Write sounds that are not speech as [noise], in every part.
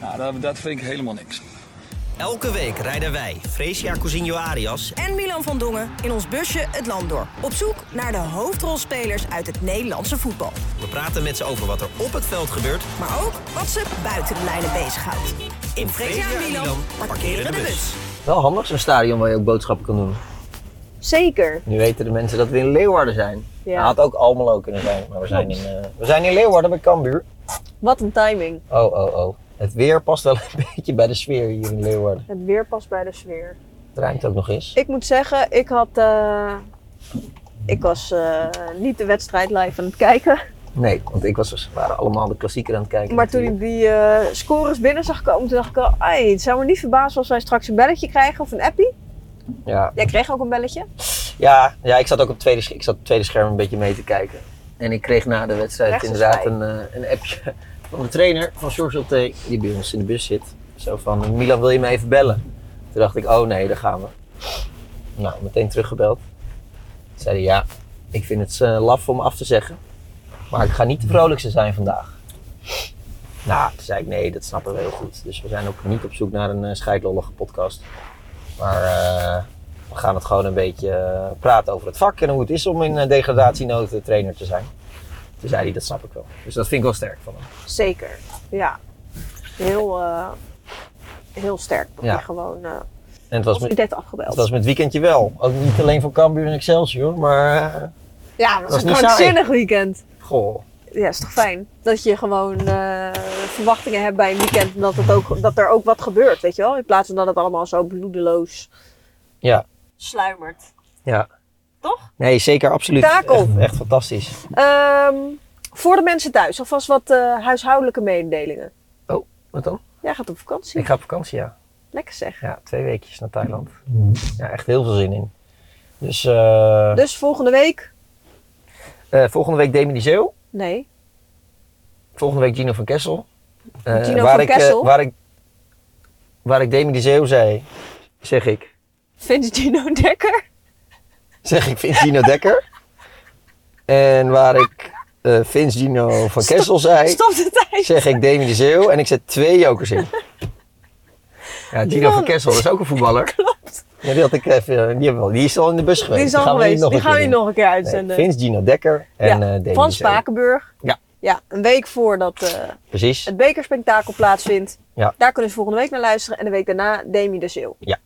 Nou, dat, dat vind ik helemaal niks. Elke week rijden wij, Fresia Cousinho Arias en Milan van Dongen in ons busje het land door. Op zoek naar de hoofdrolspelers uit het Nederlandse voetbal. We praten met ze over wat er op het veld gebeurt, maar ook wat ze buiten de lijnen bezighoudt. In Fresia en Milan parkeren de bus. Wel handig zo'n stadion waar je ook boodschappen kan doen. Zeker. Nu weten de mensen dat we in Leeuwarden zijn. Ja. Nou, had ook Almelo kunnen zijn, maar we zijn in, uh, we zijn in Leeuwarden bij Cambuur. Wat een timing. Oh, oh, oh. Het weer past wel een [laughs] beetje bij de sfeer hier in Leeuwarden. Het weer past bij de sfeer. Het ruimt ook nog eens. Ik moet zeggen, ik had... Uh, ik was uh, niet de wedstrijd live aan het kijken. Nee, want ik was, we waren allemaal de klassieker aan het kijken. Maar toen ik die uh, scores binnen zag komen, toen dacht ik al... Het zou me niet verbazen als wij straks een belletje krijgen of een appie. Ja. Jij kreeg ook een belletje? Ja, ja ik zat ook op het tweede, ik zat op tweede scherm een beetje mee te kijken. En ik kreeg na de wedstrijd inderdaad een, een appje van de trainer van George T, die bij ons in de bus zit. Zo van, Milan wil je me even bellen? Toen dacht ik, oh nee, daar gaan we. Nou, meteen teruggebeld. Toen zei hij, ja, ik vind het uh, laf om af te zeggen. Maar ik ga niet de vrolijkste zijn vandaag. Nou, toen zei ik, nee, dat snappen we heel goed. Dus we zijn ook niet op zoek naar een uh, scheidlollige podcast. Maar uh, we gaan het gewoon een beetje praten over het vak en hoe het is om in degradatienood trainer te zijn. Toen zei hij, dat snap ik wel. Dus dat vind ik wel sterk van hem. Zeker, ja. Heel, uh, heel sterk. Dat ja. gewoon uh, en het was met, dit afgebeld. Het was met weekendje wel. Ook niet alleen van Cambuur en Excelsior, maar... Uh, ja, dat was een krankzinnig weekend. Goh. Ja, is toch fijn? Dat je gewoon verwachtingen hebt bij een weekend en dat, het ook, dat er ook wat gebeurt, weet je wel? In plaats van dat het allemaal zo bloedeloos ja. sluimert. Ja. Toch? Nee, zeker, absoluut. Takel. Echt, echt fantastisch. Um, voor de mensen thuis, alvast wat uh, huishoudelijke mededelingen. Oh, wat dan? Jij gaat op vakantie. Ik ga op vakantie, ja. Lekker zeg. Ja, twee weekjes naar Thailand. Ja, echt heel veel zin in. Dus, uh, dus volgende week? Uh, volgende week Demi Zeeuw. Nee. Volgende week Gino van Kessel. Gino waar van ik, Kessel? waar, ik, waar ik Demi Zeeuw zei, zeg ik. Vindt Gino Dekker? Zeg ik Vince Gino Dekker. En waar ik uh, Vince Gino van Stop, Kessel zei, stop de tijd. zeg ik Demi de Zeeuw en ik zet twee jokers in. Ja, Gino van Kessel is ook een voetballer. [laughs] Klopt. Ja, die, had ik even, die, hebben, die is al in de bus geweest. Die is al gaan geweest, we die gaan we nog een keer uitzenden. Nee, Vince Gino Dekker en ja, uh, Demi Van. Spakenburg. Ja. Ja, een week voordat uh, Precies. het bekerspektakel plaatsvindt. Ja. Daar kunnen ze volgende week naar luisteren en de week daarna Demi de Zeeuw. Ja.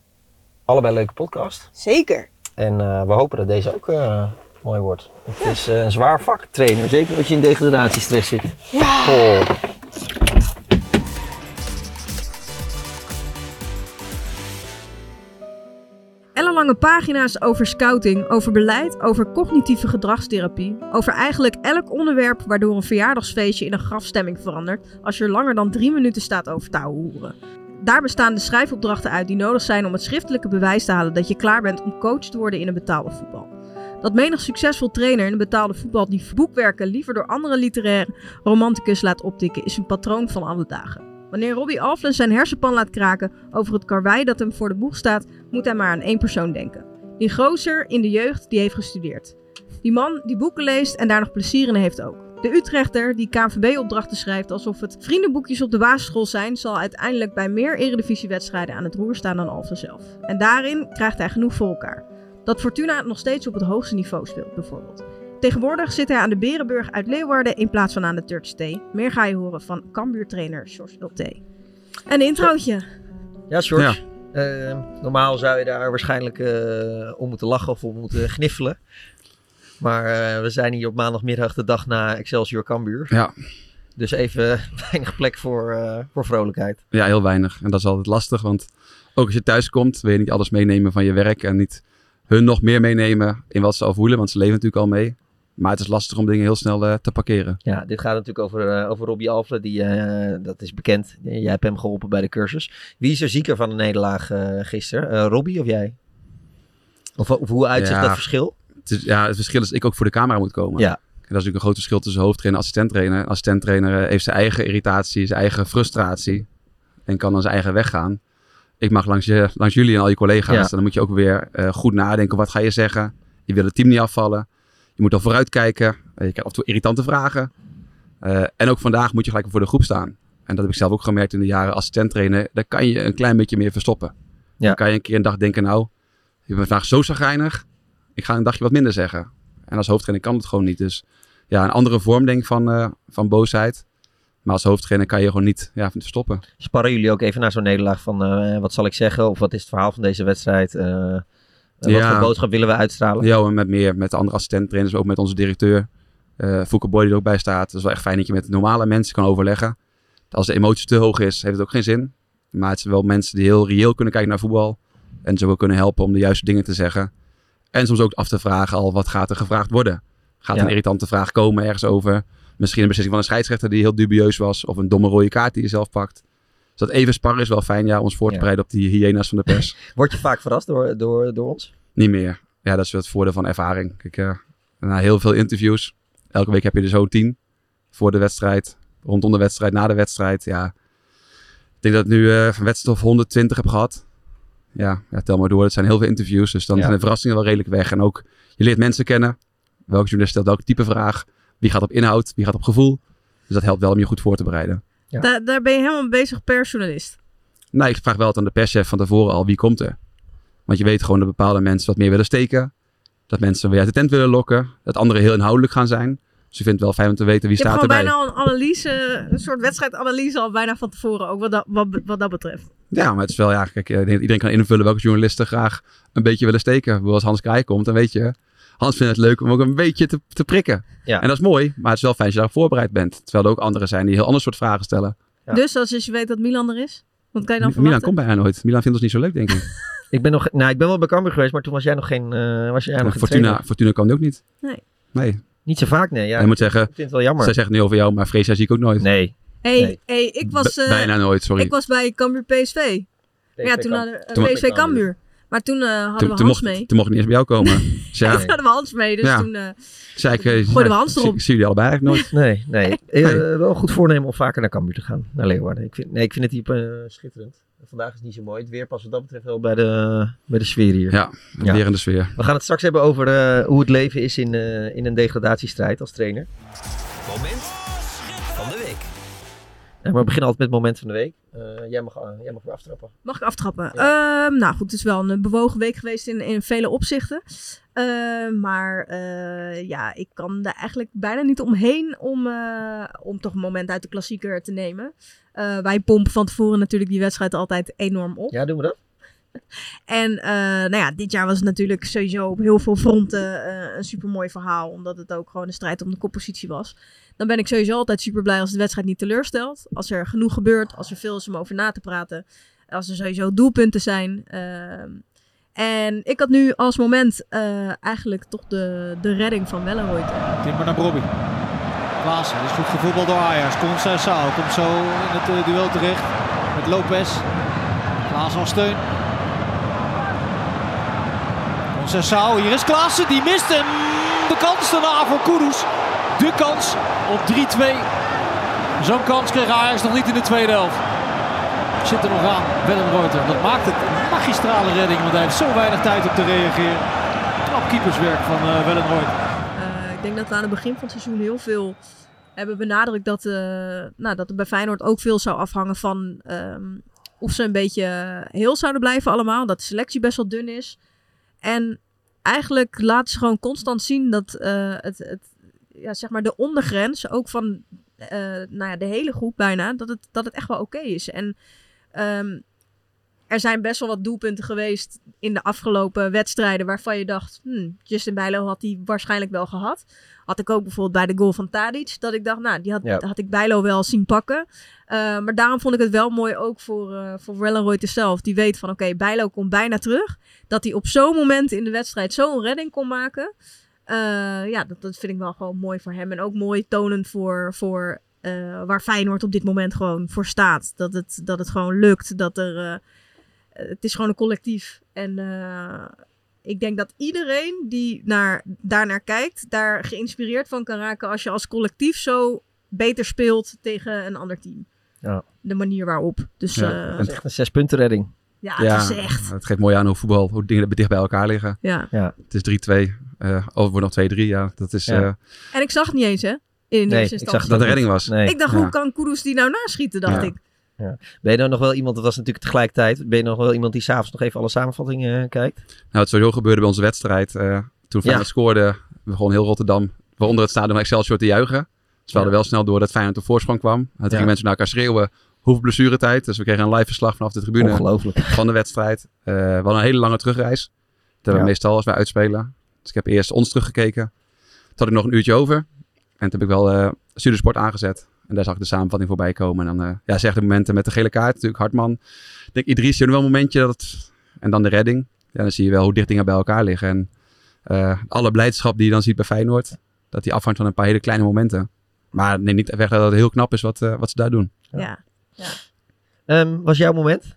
Allebei een leuke podcast. Zeker. En uh, we hopen dat deze ook uh, mooi wordt. Het ja. is uh, een zwaar vak, trainer. Zeker als je in degradatiestress zit. Ja. Oh. Ellenlange pagina's over scouting, over beleid, over cognitieve gedragstherapie. Over eigenlijk elk onderwerp waardoor een verjaardagsfeestje in een grafstemming verandert als je er langer dan drie minuten staat over te hoeren. Daar bestaan de schrijfopdrachten uit die nodig zijn om het schriftelijke bewijs te halen dat je klaar bent om coach te worden in een betaalde voetbal. Dat menig succesvol trainer in een betaalde voetbal die boekwerken liever door andere literaire romanticus laat optikken, is een patroon van alle dagen. Wanneer Robbie Alflen zijn hersenpan laat kraken over het karwei dat hem voor de boeg staat, moet hij maar aan één persoon denken. Die gozer in de jeugd die heeft gestudeerd. Die man die boeken leest en daar nog plezier in heeft ook. De Utrechter, die KNVB-opdrachten schrijft alsof het vriendenboekjes op de basisschool zijn, zal uiteindelijk bij meer eredivisiewedstrijden aan het roer staan dan Alphen zelf. En daarin krijgt hij genoeg voor elkaar. Dat Fortuna nog steeds op het hoogste niveau speelt, bijvoorbeeld. Tegenwoordig zit hij aan de Berenburg uit Leeuwarden in plaats van aan de Turks T. Meer ga je horen van Cambuur-trainer George Ulte. Een introotje. Ja, George. Ja. Uh, normaal zou je daar waarschijnlijk uh, om moeten lachen of om moeten [laughs] gniffelen. Maar uh, we zijn hier op maandagmiddag de dag na Excelsior Cambuur. Ja. Dus even [laughs] weinig plek voor, uh, voor vrolijkheid. Ja, heel weinig. En dat is altijd lastig, want ook als je thuis komt, wil je niet alles meenemen van je werk en niet hun nog meer meenemen in wat ze al voelen, want ze leven natuurlijk al mee. Maar het is lastig om dingen heel snel eh, te parkeren. Ja, dit gaat natuurlijk over, eh, over Robbie Alfle. Die, eh, dat is bekend. Jij hebt hem geholpen bij de cursus. Wie is er zieker van de nederlaag eh gisteren? Eh, Robbie of jij? Of, of hoe uitzicht Ja. dat verschil? Het, is, ja, het verschil is dat ik ook voor de camera moet komen. Ja. En dat is natuurlijk een groot verschil tussen hoofdtrainer en assistenttrainer. Assistenttrainer eh, heeft zijn eigen irritatie, zijn eigen frustratie. En kan dan zijn eigen weg gaan. Ik mag langs, je, langs jullie en al je collega's. Ja. En dan moet je ook weer eh, goed nadenken. Wat ga je zeggen? Je wil het team niet afvallen. Je moet al vooruitkijken. Eh, je krijgt af en toe irritante vragen. En ook vandaag moet je gelijk voor de groep staan. En dat heb ik zelf ook gemerkt in de jaren assistenttrainer. Daar kan je een klein beetje meer verstoppen. Ja. Dan kan je een keer een dag denken, nou, je bent vandaag zo zagrijnig. Ik ga een dagje wat minder zeggen. En als hoofdtrainer kan het gewoon niet. Dus ja, een andere vorm denk ik van, eh, van boosheid. Maar als hoofdtrainer kan je gewoon niet ja, verstoppen. Sparren jullie ook even naar zo'n nederlaag van eh, wat zal ik zeggen? Of wat is het verhaal van deze wedstrijd? Eh, Wat Ja. voor boodschap willen we uitstralen? Ja, en met meer, met de andere assistenttrainers, ook met onze directeur. Fouke Boy die er ook bij staat. Het is wel echt fijn dat je met normale mensen kan overleggen. Als de emotie te hoog is, heeft het ook geen zin. Maar het zijn wel mensen die heel reëel kunnen kijken naar voetbal. En ze wel kunnen helpen om de juiste dingen te zeggen. En soms ook af te vragen al, wat gaat er gevraagd worden? Gaat Ja. een irritante vraag komen ergens over? Misschien een beslissing van een scheidsrechter die heel dubieus was. Of een domme rode kaart die je zelf pakt. Dus dat even sparren is wel fijn, ja, om ons voor te bereiden op die hyena's van de pers. [laughs] Word je vaak verrast door, door, door ons? Niet meer. Ja, dat is het voordeel van ervaring. Kijk, eh, na heel veel interviews. Elke week heb je er zo'n tien. Voor de wedstrijd, rondom de wedstrijd, na de wedstrijd. Ja, ik denk dat ik nu eh van wedstrijd of 120 heb gehad. Ja, ja, tel maar door. Het zijn heel veel interviews. Dus dan Ja. zijn de verrassingen wel redelijk weg. En ook, je leert mensen kennen. Welke journalist stelt welke type vraag. Wie gaat op inhoud, wie gaat op gevoel. Dus dat helpt wel om je goed voor te bereiden. Daar, daar ben je helemaal mee bezig per journalist. Nou, ik vraag wel altijd aan de perschef van tevoren al wie komt er. Want je weet gewoon dat bepaalde mensen wat meer willen steken. Dat mensen weer uit de tent willen lokken. Dat anderen heel inhoudelijk gaan zijn. Dus ik vind het wel fijn om te weten wie Je hebt staat gewoon erbij. bijna al een analyse, een soort wedstrijdanalyse al bijna van tevoren, ook wat dat, wat, wat dat betreft. Ja, maar het is wel, ja, kijk, dat iedereen kan invullen welke journalisten graag een beetje willen steken. Als Hans Kraaij komt, dan weet je, Hans vindt het leuk om ook een beetje te, te prikken. Ja. En dat is mooi, maar het is wel fijn als je daar voorbereid bent. Terwijl er ook anderen zijn die heel ander soort vragen stellen. Dus als je weet dat Milan er is, wat kan je dan Milan verwachten? komt bijna nooit. Milan vindt ons niet zo leuk, denk ik. [laughs] Ik ben, nog, nou, ik ben wel bij Cambuur geweest, maar toen was jij nog geen, eh was jij nog Fortuna. Fortuna kwam die ook niet. Nee. Nee. Niet zo vaak, nee. Ja, je moet zeggen, ik vind het wel jammer. zij zegt nu over jou, maar Freesia zie ik ook nooit. Nee. Hey, Nee. hey, ik was... Eh, bijna nooit, sorry. Ik was bij Cambuur PSV. Maar ja, toen hadden we PSV Cambuur. Maar toen eh, hadden Toen, we Hans mocht, mee. toen mocht ik niet eens bij jou komen. Dus [laughs] ja, Toen hadden we Hans mee, dus Ja. toen... eh, zei ik, eh, Gooiden we Hans zie- erop. Ik zie jullie allebei eigenlijk nooit. [laughs] Nee, nee. Eh, wel een goed voornemen om vaker naar Cambuur te gaan. Naar Leeuwarden. Ik vind, nee, ik vind het hier eh, schitterend. Vandaag is het niet zo mooi. Het weer past wat dat betreft wel bij de, bij de sfeer hier. Ja, Ja. weer in de sfeer. We gaan het straks hebben over eh, hoe het leven is in, eh, in een degradatiestrijd als trainer. Moment maar we beginnen altijd met het moment van de week. Eh, jij, mag, eh, jij mag weer aftrappen. Mag ik aftrappen? Ehm, nou goed, het is wel een eh, bewogen week geweest in, in vele opzichten. Ehm, maar ja, ik kan daar eigenlijk bijna niet omheen om, om toch een moment uit de klassieker te nemen. Wij pompen van tevoren natuurlijk die wedstrijd altijd enorm op. Ja, doen we dat? En eh, nou ja, dit jaar was het natuurlijk sowieso op heel veel fronten eh, een supermooi verhaal. Omdat het ook gewoon een strijd om de koppositie was. Dan ben ik sowieso altijd super blij als de wedstrijd niet teleurstelt. Als er genoeg gebeurt, als er veel is om over na te praten. Als er sowieso doelpunten zijn. Ehm, en ik had nu als moment eh, eigenlijk toch de, de redding van Wellenrooyd. Timber naar Bobby. Klaassen, is goed gevoetbald door Ajax. Concessao komt zo in het duel terecht met Lopez. Klaassen als steun. Concessao, hier is Klaassen, die mist. De kans daarna voor Kudus. De kans op 3-2. Zo'n kans kreeg Ajax nog niet in de tweede helft. Zit er nog aan, Willem Reuter. Dat maakt het een magistrale redding, want hij heeft zo weinig tijd om te reageren. Knap keeperswerk van eh Willem. Eh, ik denk dat we aan het begin van het seizoen heel veel hebben benadrukt dat, eh, nou, dat bij Feyenoord ook veel zou afhangen van ehm, of ze een beetje heel zouden blijven allemaal. Dat de selectie best wel dun is. En eigenlijk laten ze gewoon constant zien dat eh, het, het, ja, zeg maar de ondergrens, ook van eh, nou ja, de hele groep bijna, dat het, dat het echt wel oké is. En ehm, er zijn best wel wat doelpunten geweest in de afgelopen wedstrijden waarvan je dacht, hmm, Justin Bijlo had die waarschijnlijk wel gehad. Had ik ook bijvoorbeeld bij de goal van Tadic, dat ik dacht, nou, die had, Ja. had ik Bijlo wel zien pakken. Uh, maar daarom vond ik het wel mooi ook voor, uh, voor zelf. Die weet van, oké, okay, Bijlo komt bijna terug. Dat hij op zo'n moment in de wedstrijd zo'n redding kon maken. eh, ja, dat, dat vind ik wel gewoon mooi voor hem. En ook mooi tonend voor, voor eh, waar Feyenoord op dit moment gewoon voor staat. Dat het, dat het gewoon lukt. Dat er, eh, het is gewoon een collectief. En eh, ik denk dat iedereen die naar, daarnaar kijkt, daar geïnspireerd van kan raken als je als collectief zo beter speelt tegen een ander team. Ja. De manier waarop. Dus Ja, eh, Dat is echt een zes-punten-redding. ja, het is echt. Het geeft mooi aan hoe voetbal, hoe dingen dicht bij elkaar liggen. Ja. Ja. Het is 3-2. eh oh, het wordt nog 2-3. Ja, dat is... Ja. eh, En ik zag het niet eens, hè? In Nee, ik zag dat de redding was. Nee. Ik dacht, Ja. hoe kan Kudus die nou naschieten, dacht Ja. ik. Ja. Ben je nou nog wel iemand, dat was natuurlijk tegelijkertijd, ben je nog wel iemand die s'avonds nog even alle samenvattingen eh, kijkt? Nou, het sowieso gebeurde bij onze wedstrijd. eh, toen Feyenoord scoorde, begon heel Rotterdam, waaronder het stadion Excelsior, te juichen. Dus we hadden wel snel door dat Feyenoord op voorsprong kwam. En toen gingen mensen naar elkaar schreeuwen, hoeveel blessuretijd. Dus we kregen een live verslag vanaf de tribune Ongelooflijk. van de wedstrijd. Eh, we hadden een hele lange terugreis. Dat hebben we meestal als wij uitspelen. Dus ik heb eerst ons teruggekeken. Toen had ik nog een uurtje over. En toen heb ik wel eh Studiosport aangezet. En daar zag ik de samenvatting voorbij komen. En dan uh, ja, zeg de momenten met de gele kaart. Natuurlijk Hartman. Ik denk Idris, je hebt wel een momentje dat het... En dan de redding. Ja, dan zie je wel hoe dicht dingen bij elkaar liggen. En uh, alle blijdschap die je dan ziet bij Feyenoord. Dat die afhangt van een paar hele kleine momenten. Maar neem niet weg dat het heel knap is wat, uh, wat ze daar doen. Ja. ja. Um, was jouw moment?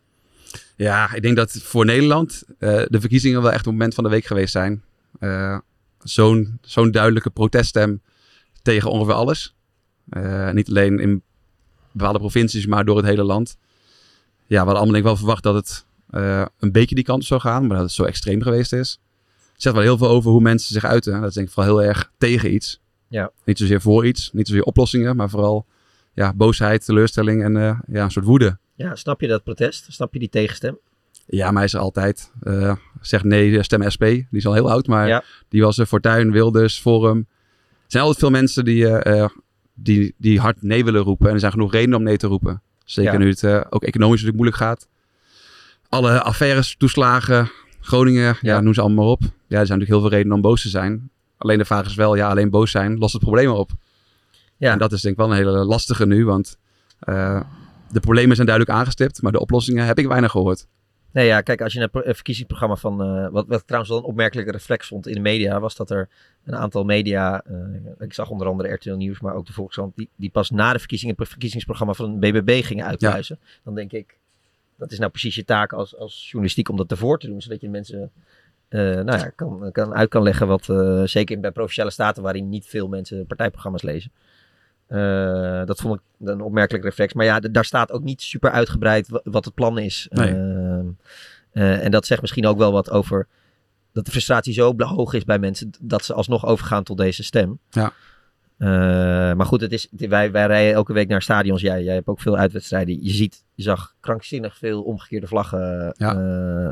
Ja, ik denk dat voor Nederland uh, de verkiezingen wel echt het moment van de week geweest zijn. Uh, Zo'n zo'n duidelijke proteststem tegen ongeveer alles. Uh, niet alleen in bepaalde provincies, maar door het hele land. Ja, we hadden allemaal denk ik wel verwacht dat het uh, een beetje die kant zou gaan, maar dat het zo extreem geweest is. Het zegt wel heel veel over hoe mensen zich uiten. Dat is denk ik vooral heel erg tegen iets. Ja. Niet zozeer voor iets, niet zozeer oplossingen, maar vooral ja, boosheid, teleurstelling en uh, ja, een soort woede. Ja, snap je dat protest? Snap je die tegenstem? Ja, maar hij is er altijd. Uh, zegt nee, stem SP. Die is al heel oud, maar ja. die was er. Fortuin, Wilders, Forum. Er zijn altijd veel mensen die, uh, die, die hard nee willen roepen. En er zijn genoeg redenen om nee te roepen. Zeker ja. nu het uh, ook economisch natuurlijk moeilijk gaat. Alle affaires, toeslagen, Groningen, ja. noem ze allemaal maar op. Ja, er zijn natuurlijk heel veel redenen om boos te zijn. Alleen de vraag is wel, ja, alleen boos zijn lost het probleem op. Ja. En dat is denk ik wel een hele lastige nu, want uh, de problemen zijn duidelijk aangestipt, maar de oplossingen heb ik weinig gehoord. Nee, ja, kijk, als je naar het verkiezingsprogramma van. Uh, wat, wat trouwens wel een opmerkelijke reflex vond in de media, was dat er een aantal media. Uh, ik zag onder andere RTL Nieuws, maar ook de Volkskrant, die, die pas na de verkiezingen het verkiezingsprogramma van de BBB gingen uitpluizen. Ja. Dan denk ik, dat is nou precies je taak als, als journalistiek om dat ervoor te doen, zodat je mensen. Uh, nou ja, kan, kan, uit kan leggen wat, zeker bij provinciale staten waarin niet veel mensen partijprogramma's lezen. Uh, dat vond ik een opmerkelijk reflex. Maar ja, daar staat ook niet super uitgebreid wat het plan is. Nee. Uh, en dat zegt misschien ook wel wat over dat de frustratie zo hoog is bij mensen dat ze alsnog overgaan tot deze stem. Ja. maar goed, het is, wij, wij rijden elke week naar stadions. Jij, jij hebt ook veel uitwedstrijden. Je ziet, je zag krankzinnig veel omgekeerde vlaggen ja.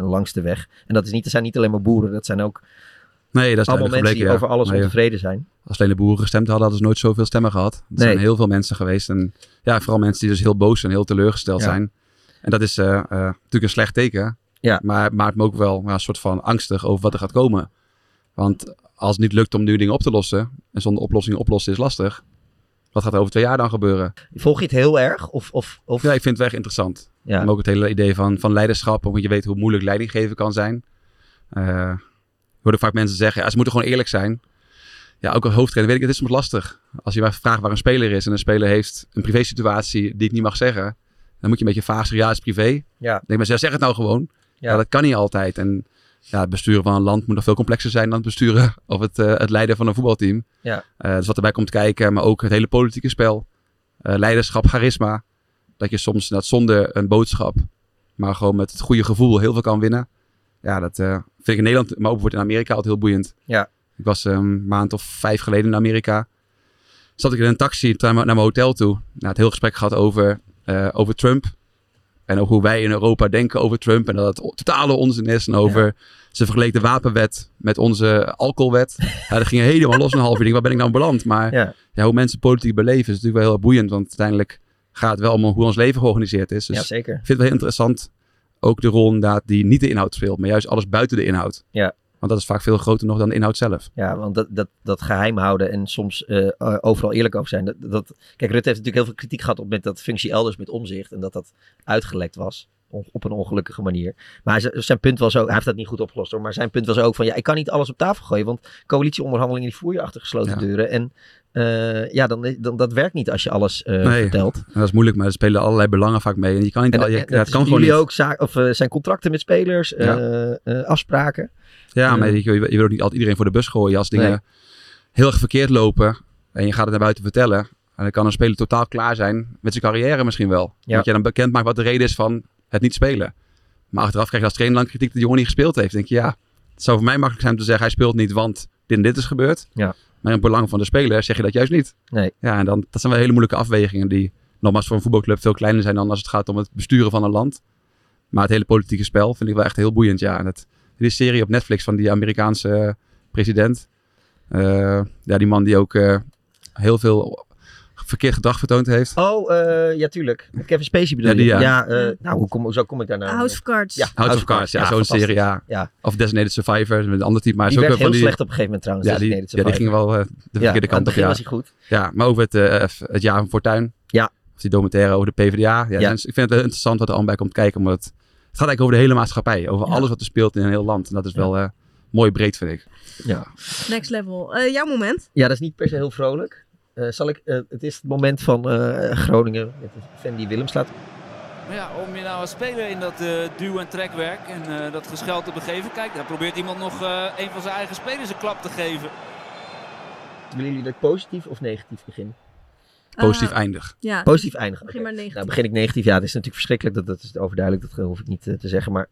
langs de weg. En dat is niet, er zijn niet alleen maar boeren, dat zijn ook Nee, dat is allemaal mensen gebleken, die ja. over alles nee, ontevreden zijn. Als alleen de boeren gestemd hadden, hadden ze nooit zoveel stemmen gehad. Er nee. zijn heel veel mensen geweest. En ja, vooral mensen die dus heel boos en heel teleurgesteld Ja. zijn. En dat is uh, natuurlijk een slecht teken. Ja. Maar het maakt me ook wel ja, een soort van angstig over wat er gaat komen. Want als het niet lukt om nu dingen op te lossen, en zonder oplossingen oplossen is lastig. Wat gaat er over twee jaar dan gebeuren? Volg je het heel erg? Of, of, of... Ja, ik vind het wel echt interessant. Ja. En ook het hele idee van, van leiderschap, omdat je weet hoe moeilijk leiding geven kan zijn. Uh, ik hoorde vaak mensen zeggen, ja, ze moeten gewoon eerlijk zijn. Ja, ook als hoofdtrainer weet ik, het is soms lastig. Als je maar vraagt waar een speler is en een speler heeft een privésituatie die ik niet mag zeggen. Dan moet je een beetje vaag zeggen, ja, het is privé. Ja. Dan denk maar, zeg het nou gewoon. Ja. dat kan niet altijd. En ja, het besturen van een land moet nog veel complexer zijn dan het besturen [laughs] of het, uh, het leiden van een voetbalteam. Ja. Uh, dus wat erbij komt kijken, maar ook het hele politieke spel. Uh, leiderschap, charisma. Dat je soms dat zonder een boodschap, maar gewoon met het goede gevoel heel veel kan winnen. Ja, dat vind ik in Nederland, maar ook wordt in Amerika altijd heel boeiend. Ja. Ik was um, een maand of vijf geleden in Amerika. Zat ik in een taxi naar mijn hotel toe. Nou, het heel gesprek gehad over, over Trump. En over hoe wij in Europa denken over Trump. En dat het totale onzin is. En over ja. ze vergeleek de wapenwet met onze alcoholwet. [laughs] ja, dat ging helemaal los een half uur. Waar ben ik nou beland? Maar ja. Ja, hoe mensen politiek beleven is natuurlijk wel heel boeiend. Want uiteindelijk gaat het wel om hoe ons leven georganiseerd is. Dus ja, zeker. Ik vind het wel heel interessant. Ook de rol inderdaad die niet de inhoud speelt. Maar juist alles buiten de inhoud. Ja. Want dat is vaak veel groter nog dan de inhoud zelf. Ja, want dat, dat, dat geheim houden en soms uh, overal eerlijk over zijn. Dat, dat, kijk, Rutte heeft natuurlijk heel veel kritiek gehad op met dat functie elders met omzicht. En dat dat uitgelekt was. op een ongelukkige manier. Maar zijn punt was ook, hij heeft dat niet goed opgelost hoor, maar zijn punt was ook van, ja, ik kan niet alles op tafel gooien, want coalitieonderhandelingen die voer je achter gesloten Ja. deuren. En eh, ja, dan, dan, dat werkt niet als je alles eh, Nee, vertelt. dat is moeilijk, maar er spelen allerlei belangen vaak mee. En je kan niet, En, al- je, en- ja, en het kan gewoon jullie niet. ook zaak, of, eh, zijn contracten met spelers, Ja. eh, eh, afspraken. Ja, maar Eh, je, je wil ook niet altijd iedereen voor de bus gooien. Als dingen Nee. heel erg verkeerd lopen en je gaat het naar buiten vertellen. En dan kan een speler totaal klaar zijn met zijn carrière misschien wel. Ja. Dat je dan bekend maakt wat de reden is van het niet spelen. Maar achteraf krijg je als trainer lang kritiek dat die jongen niet gespeeld heeft. Dan denk je, ja, het zou voor mij makkelijk zijn om te zeggen hij speelt niet, want dit en dit is gebeurd. Ja. Maar in het belang van de speler zeg je dat juist niet. Nee. Ja, en dan, dat zijn wel hele moeilijke afwegingen die nogmaals voor een voetbalclub veel kleiner zijn dan als het gaat om het besturen van een land. Maar het hele politieke spel vind ik wel echt heel boeiend. Ja, en het, die serie op Netflix van die Amerikaanse president. eh, ja, die man die ook eh, heel veel verkeerd gedrag vertoond heeft. Oh, eh, ja, tuurlijk. Met Kevin Spacey bedoel Ja, die, je? ja. eh, nou, hoe kom, zo kom ik daar nou? House of Cards. Ja, House of Cards, ja, zo'n serie, ja. ja. Of Designated Survivor, met een ander type. Maar Die is ook werd heel van slecht op een gegeven moment trouwens. Ja, die, Designated ja, die ging wel eh, de verkeerde kant op. Ja. was hij goed. Ja, maar over het, eh, het jaar van Fortuin. Ja. Of die documentaire over de PvdA. Ja, Ja. dus Ik vind het wel interessant wat er allemaal bij komt kijken. Omdat het, het gaat eigenlijk over de hele maatschappij. Over Ja. alles wat er speelt in een heel land. En dat is wel eh, mooi breed, vind ik. Ja. Next level. Eh, jouw moment? Ja, dat is niet per se heel vrolijk. Eh, zal ik, eh, het is het moment van eh, Groningen met de fan die Willem slaat. Maar ja, om je nou als speler in dat eh, duw- en trekwerk en eh, dat gescheld te begeven, kijk, daar probeert iemand nog eh, een van zijn eigen spelers een klap te geven. Willen jullie dat positief of negatief begin? Positief Eh, eindig. Ja. Positief eindigen. Begin maar negatief. Nou, begin ik negatief. Ja, het is natuurlijk verschrikkelijk. Dat, dat is overduidelijk. Dat hoef ik niet te zeggen. Maar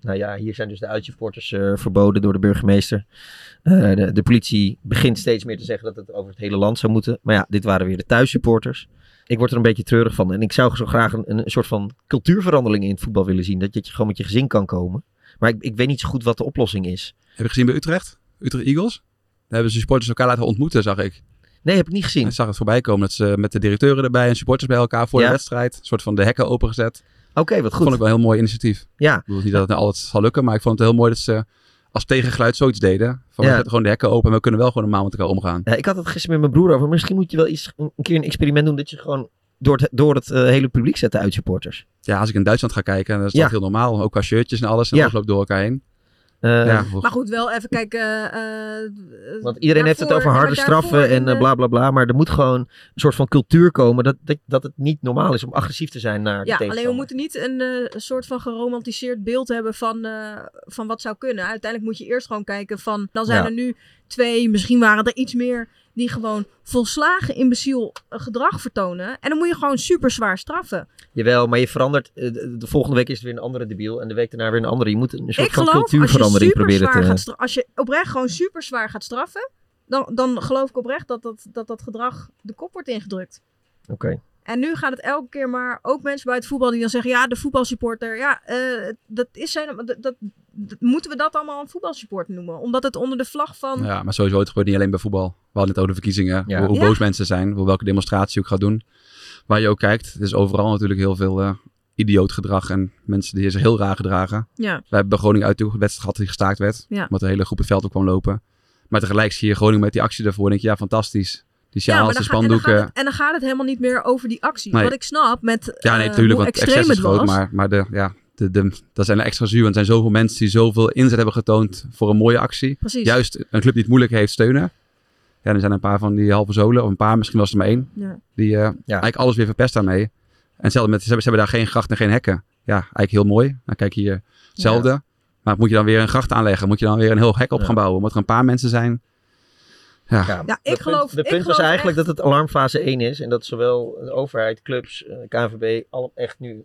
nou ja, hier zijn dus de uitsupporters eh, verboden door de burgemeester. Eh, de, de politie begint steeds meer te zeggen dat het over het hele land zou moeten. Maar ja, dit waren weer de thuissupporters. Ik word er een beetje treurig van. En ik zou zo graag een, een soort van cultuurverandering in het voetbal willen zien. Dat je, dat je gewoon met je gezin kan komen. Maar ik, ik weet niet zo goed wat de oplossing is. Heb je gezien bij Utrecht? Utrecht Eagles? Daar hebben ze supporters elkaar laten ontmoeten, zag ik. Nee, heb ik niet gezien. Ik zag het voorbij komen dat ze met de directeuren erbij en supporters bij elkaar voor Ja. de wedstrijd. Een soort van de hekken opengezet. Oké, wat goed. Vond ik wel een heel mooi initiatief. Ja. Ik bedoel niet dat het nou altijd zal lukken, maar ik vond het heel mooi dat ze als tegengeluid zoiets deden. Van Ja. we zetten gewoon de hekken open en we kunnen wel gewoon normaal met elkaar omgaan. Ja, ik had het gisteren met mijn broer over. Misschien moet je wel iets, een keer een experiment doen dat je gewoon door het, door het eh, hele publiek zet de uitsupporters. Ja, als ik in Duitsland ga kijken, dan is dat Ja. heel normaal. Ook qua shirtjes en alles. En Ja. alles loopt door elkaar heen. Eh, ja, Maar goed, wel even kijken. eh, Want iedereen heeft het over harde straffen en eh, bla bla bla. Maar er moet gewoon een soort van cultuur komen dat, dat, dat het niet normaal is om agressief te zijn naar de Ja, alleen we moeten niet een eh, soort van geromantiseerd beeld hebben van, eh, van wat zou kunnen. Uiteindelijk moet je eerst gewoon kijken van, dan zijn Ja. er nu twee, misschien waren er iets meer, die gewoon volslagen imbeciel eh, gedrag vertonen. En dan moet je gewoon super zwaar straffen. Jawel, maar je verandert. eh, De, de volgende week is het weer een andere debiel en de week daarna weer een andere. Je moet een soort Ik van cultuurverandering proberen te... gaat als je oprecht gewoon super zwaar gaat straffen, dan, dan geloof ik oprecht dat dat, dat dat gedrag de kop wordt ingedrukt. Oké. En nu gaat het elke keer maar ook mensen bij het voetbal die dan zeggen: ja, de voetbalsupporter, ja, eh, dat is zijn, dat, dat- moeten we dat allemaal een voetbalsupporter noemen? Omdat het onder de vlag van. Ja, maar sowieso, het gebeurt niet alleen bij voetbal. We hadden het over de verkiezingen, Ja. hoe, hoe Ja. boos mensen zijn, hoe welke demonstratie je ook gaat doen. Waar je ook kijkt, er is overal natuurlijk heel veel eh, idioot gedrag en mensen die zich heel raar gedragen. Ja. We hebben bij Groningen uit de wedstrijd gehad die gestaakt werd, Ja. omdat de hele groep het veld op kwam lopen. Maar tegelijk zie je Groningen met die actie daarvoor, denk je, ja, fantastisch. Die Ja, sjaals, de dan ga- en, dan spandoeken. gaat het, en dan gaat het helemaal niet meer over die actie. Nee. Wat ik snap met Ja, nee, eh, natuurlijk, hoe want extreem excess is het groot, was. maar, maar de, ja, de, de, dat zijn er extra zuur. Want er zijn zoveel mensen die zoveel inzet hebben getoond voor een mooie actie. Precies. Juist een club die het moeilijk heeft steunen. Ja, er zijn een paar van die halve zolen, of een paar, misschien was er maar één. Ja. Die eh, eigenlijk alles weer verpest daarmee. En hetzelfde met, ze hebben, ze hebben daar geen gracht en geen hekken. Ja, eigenlijk heel mooi. Nou, kijk hier, hetzelfde. Maar moet je dan weer een gracht aanleggen? Moet je dan weer een heel hek op Ja. gaan bouwen? Moet er een paar mensen zijn? Ja, Ja, ik Het punt- geloof- De ik punt was eigenlijk echt- dat het alarmfase 1 is. En dat zowel de overheid, clubs, eh, KNVB, al echt nu...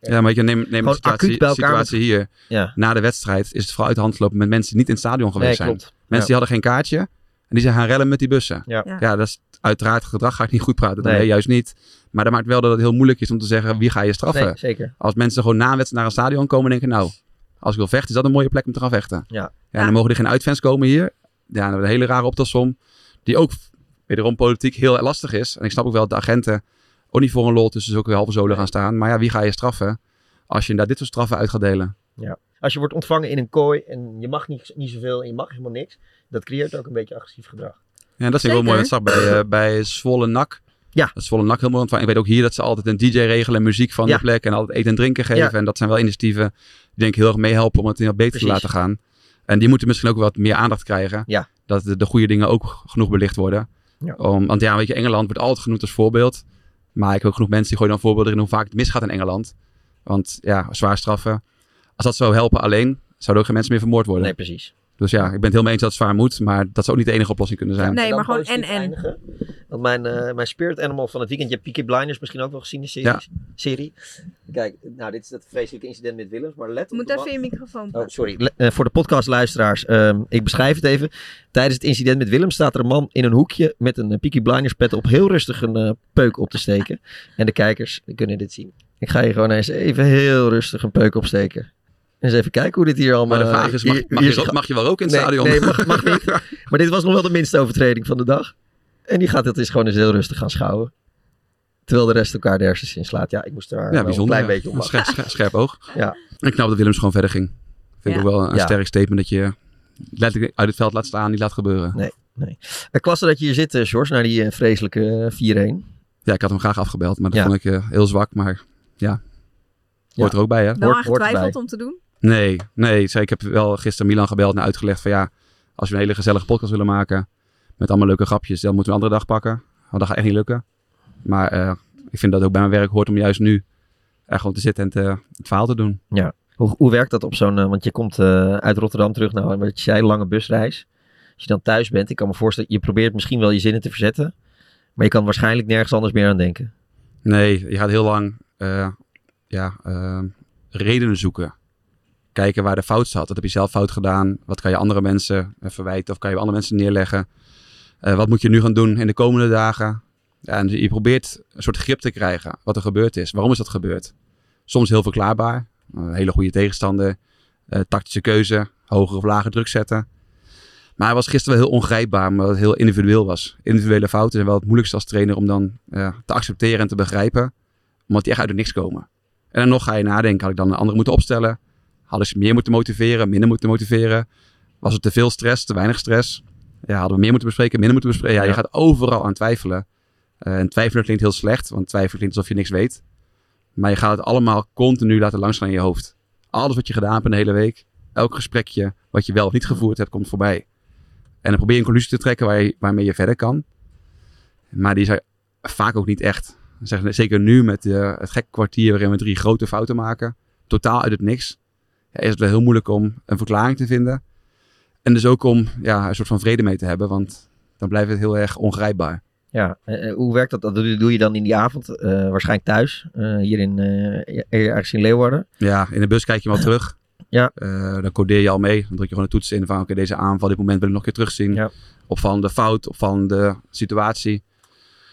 Ja, maar je neem, neem de situatie, situatie hier. Ja. Na de wedstrijd is het vooral uit de hand gelopen met mensen die niet in het stadion geweest Nee, zijn. klopt. Mensen Ja. die hadden geen kaartje en die zijn gaan rellen met die bussen. Ja. Ja. dat is uiteraard gedrag ga ik niet goed praten. Nee. Nee. juist niet. Maar dat maakt wel dat het heel moeilijk is om te zeggen wie ga je straffen. Nee, zeker. Als mensen gewoon na een wedstrijd naar een stadion komen en denken nou, als ik wil vechten is dat een mooie plek om te gaan vechten. Ja. Ja, en dan mogen er geen uitfans komen hier. Ja, dan hebben we een hele rare optelsom. Die ook wederom politiek heel lastig is. En ik snap ook wel dat de agenten ook niet voor een lol tussen zulke halve zolen gaan staan. Maar ja, wie ga je straffen als je inderdaad dit soort straffen uit gaat delen? Ja. Als je wordt ontvangen in een kooi en je mag niet, niet zoveel en je mag helemaal niks. Dat creëert ook een beetje agressief gedrag. Ja, dat is heel mooi. Dat zag bij, eh, bij Zwolle NAC. Ja. Dat is volle nak helemaal. Want ik weet ook hier dat ze altijd een DJ regelen en muziek van Ja. de plek. En altijd eten en drinken geven. Ja. En dat zijn wel initiatieven die denk ik heel erg meehelpen om het beter Precies. te laten gaan. En die moeten misschien ook wat meer aandacht krijgen. Ja. Dat de, de goede dingen ook genoeg belicht worden. Ja. Om, want ja, weet je, Engeland wordt altijd genoemd als voorbeeld. Maar ik heb ook genoeg mensen die gooien dan voorbeelden in hoe vaak het misgaat in Engeland. Want ja, zwaar straffen. Als dat zou helpen alleen, zouden ook geen mensen meer vermoord worden. Nee, precies. Dus ja, ik ben het heel mee eens dat het zwaar moet. Maar dat zou ook niet de enige oplossing kunnen zijn. Nee, maar gewoon en en. Want mijn, eh, mijn spirit animal van het weekend, je hebt Peaky Blinders misschien ook wel gezien, de serie. Ja. Serie. Kijk, nou, dit is dat vreselijke incident met Willems, maar let Je op moet de even je microfoon Oh, sorry. Le- eh, voor de podcastluisteraars, ehm, ik beschrijf het even. Tijdens het incident met Willem staat er een man in een hoekje met een eh, Peaky Blinders pet op heel rustig een eh, peuk op te steken. En de kijkers kunnen dit zien. Ik ga hier gewoon eens even heel rustig een peuk opsteken. Eens even kijken hoe dit hier allemaal... Maar de vraag is, mag, hier- mag, hier je, mag je wel roken in het nee, stadion? Nee, mag, mag niet. [laughs] Maar dit was nog wel de minste overtreding van de dag. En die gaat het is gewoon eens heel rustig gaan schouwen. Terwijl de rest elkaar de hersens inslaat. Ja, ik moest er Ja, bijzonder. een klein ja. beetje op scherp, scherp, oog. Ja. En knap dat Willems gewoon verder ging. Vind ik Ja. ook wel een Ja. sterk statement dat je letterlijk uit het veld laat staan, niet laat gebeuren. Nee, nee. Uh, klasse dat je hier zit, eh, George, naar die eh, vreselijke eh, 4-1. Ja, ik had hem graag afgebeld, maar dat Ja. vond ik eh, heel zwak. Maar ja, hoort Ja. er ook bij hè. Wel aan hoort- hoort getwijfeld erbij. om te doen? Nee, nee. zei, Ik heb wel gisteren Milan gebeld en uitgelegd van ja, als we een hele gezellige podcast willen maken met allemaal leuke grapjes, dan moeten we een andere dag pakken. Want dat gaat echt niet lukken. Maar eh, ik vind dat ook bij mijn werk hoort om juist nu er gewoon te zitten en te, het verhaal te doen. Ja. Hoe, hoe werkt dat op zo'n... eh, want je komt eh, uit Rotterdam terug, nou, wat je zei, lange busreis. Als je dan thuis bent, ik kan me voorstellen, je probeert misschien wel je zinnen te verzetten. Maar je kan waarschijnlijk nergens anders meer aan denken. Nee, je gaat heel lang ja, redenen zoeken. Kijken waar de fout zat. Wat heb je zelf fout gedaan? Wat kan je andere mensen verwijten? Of kan je andere mensen neerleggen? Wat moet je nu gaan doen in de komende dagen? En je probeert een soort grip te krijgen wat er gebeurd is. Waarom is dat gebeurd? Soms heel verklaarbaar. Een hele goede tegenstander. eh, tactische keuze. Hoger of lager druk zetten. Maar hij was gisteren wel heel ongrijpbaar, omdat het heel individueel was. Individuele fouten zijn wel het moeilijkste als trainer om dan ja, te accepteren en te begrijpen. Omdat die echt uit het niks komen. En dan nog ga je nadenken, had ik dan een andere moeten opstellen? Hadden ze meer moeten motiveren, minder moeten motiveren? Was het te veel stress, te weinig stress? Ja, hadden we meer moeten bespreken, minder moeten bespreken? Ja, je gaat overal aan twijfelen. Eh, en twijfelen klinkt heel slecht, want twijfelen klinkt alsof je niks weet. Maar je gaat het allemaal continu laten langsgaan in je hoofd. Alles wat je gedaan hebt in de hele week, elk gesprekje wat je wel of niet gevoerd hebt, komt voorbij. En dan probeer je een conclusie te trekken waar je, waarmee je verder kan. Maar die er vaak ook niet echt. Zeker nu met eh, het gekke kwartier waarin we drie grote fouten maken. Totaal uit het niks. Ja, is het wel heel moeilijk om een verklaring te vinden. En dus ook om ja, een soort van vrede mee te hebben. Want dan blijft het heel erg ongrijpbaar. Ja, eh, eh, hoe werkt dat? Dat doe, je dan in die avond, eh, waarschijnlijk thuis, hier in, ergens in Leeuwarden. Ja, in de bus kijk je wel terug. [laughs] Ja. Dan codeer je al mee. Dan druk je gewoon de toets in van oké, deze aanval, dit moment wil ik nog een keer terugzien. Ja. Opvallende fout, opvallende situatie.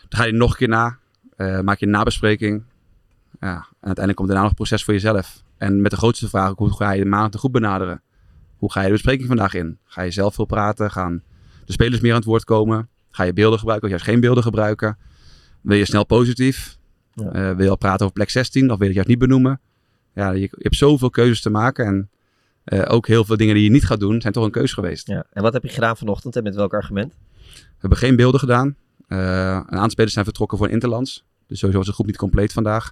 Dan ga je nog een keer na. Maak je een nabespreking. Ja, en uiteindelijk komt daarna nog een proces voor jezelf. En met de grootste vraag hoe ga je de maand te goed benaderen? Hoe ga je de bespreking vandaag in? Ga je zelf veel praten? Gaan de spelers meer aan het woord komen? Ga je beelden gebruiken of juist geen beelden gebruiken? Wil je snel positief? Ja. Eh, wil je al praten over plek 16 of wil je het juist niet benoemen? Ja, je, je hebt zoveel keuzes te maken. En eh, ook heel veel dingen die je niet gaat doen, zijn toch een keus geweest. Ja. En wat heb je gedaan vanochtend en met welk argument? We hebben geen beelden gedaan. Eh, een aantal spelers zijn vertrokken voor een interlands. Dus sowieso was de groep niet compleet vandaag.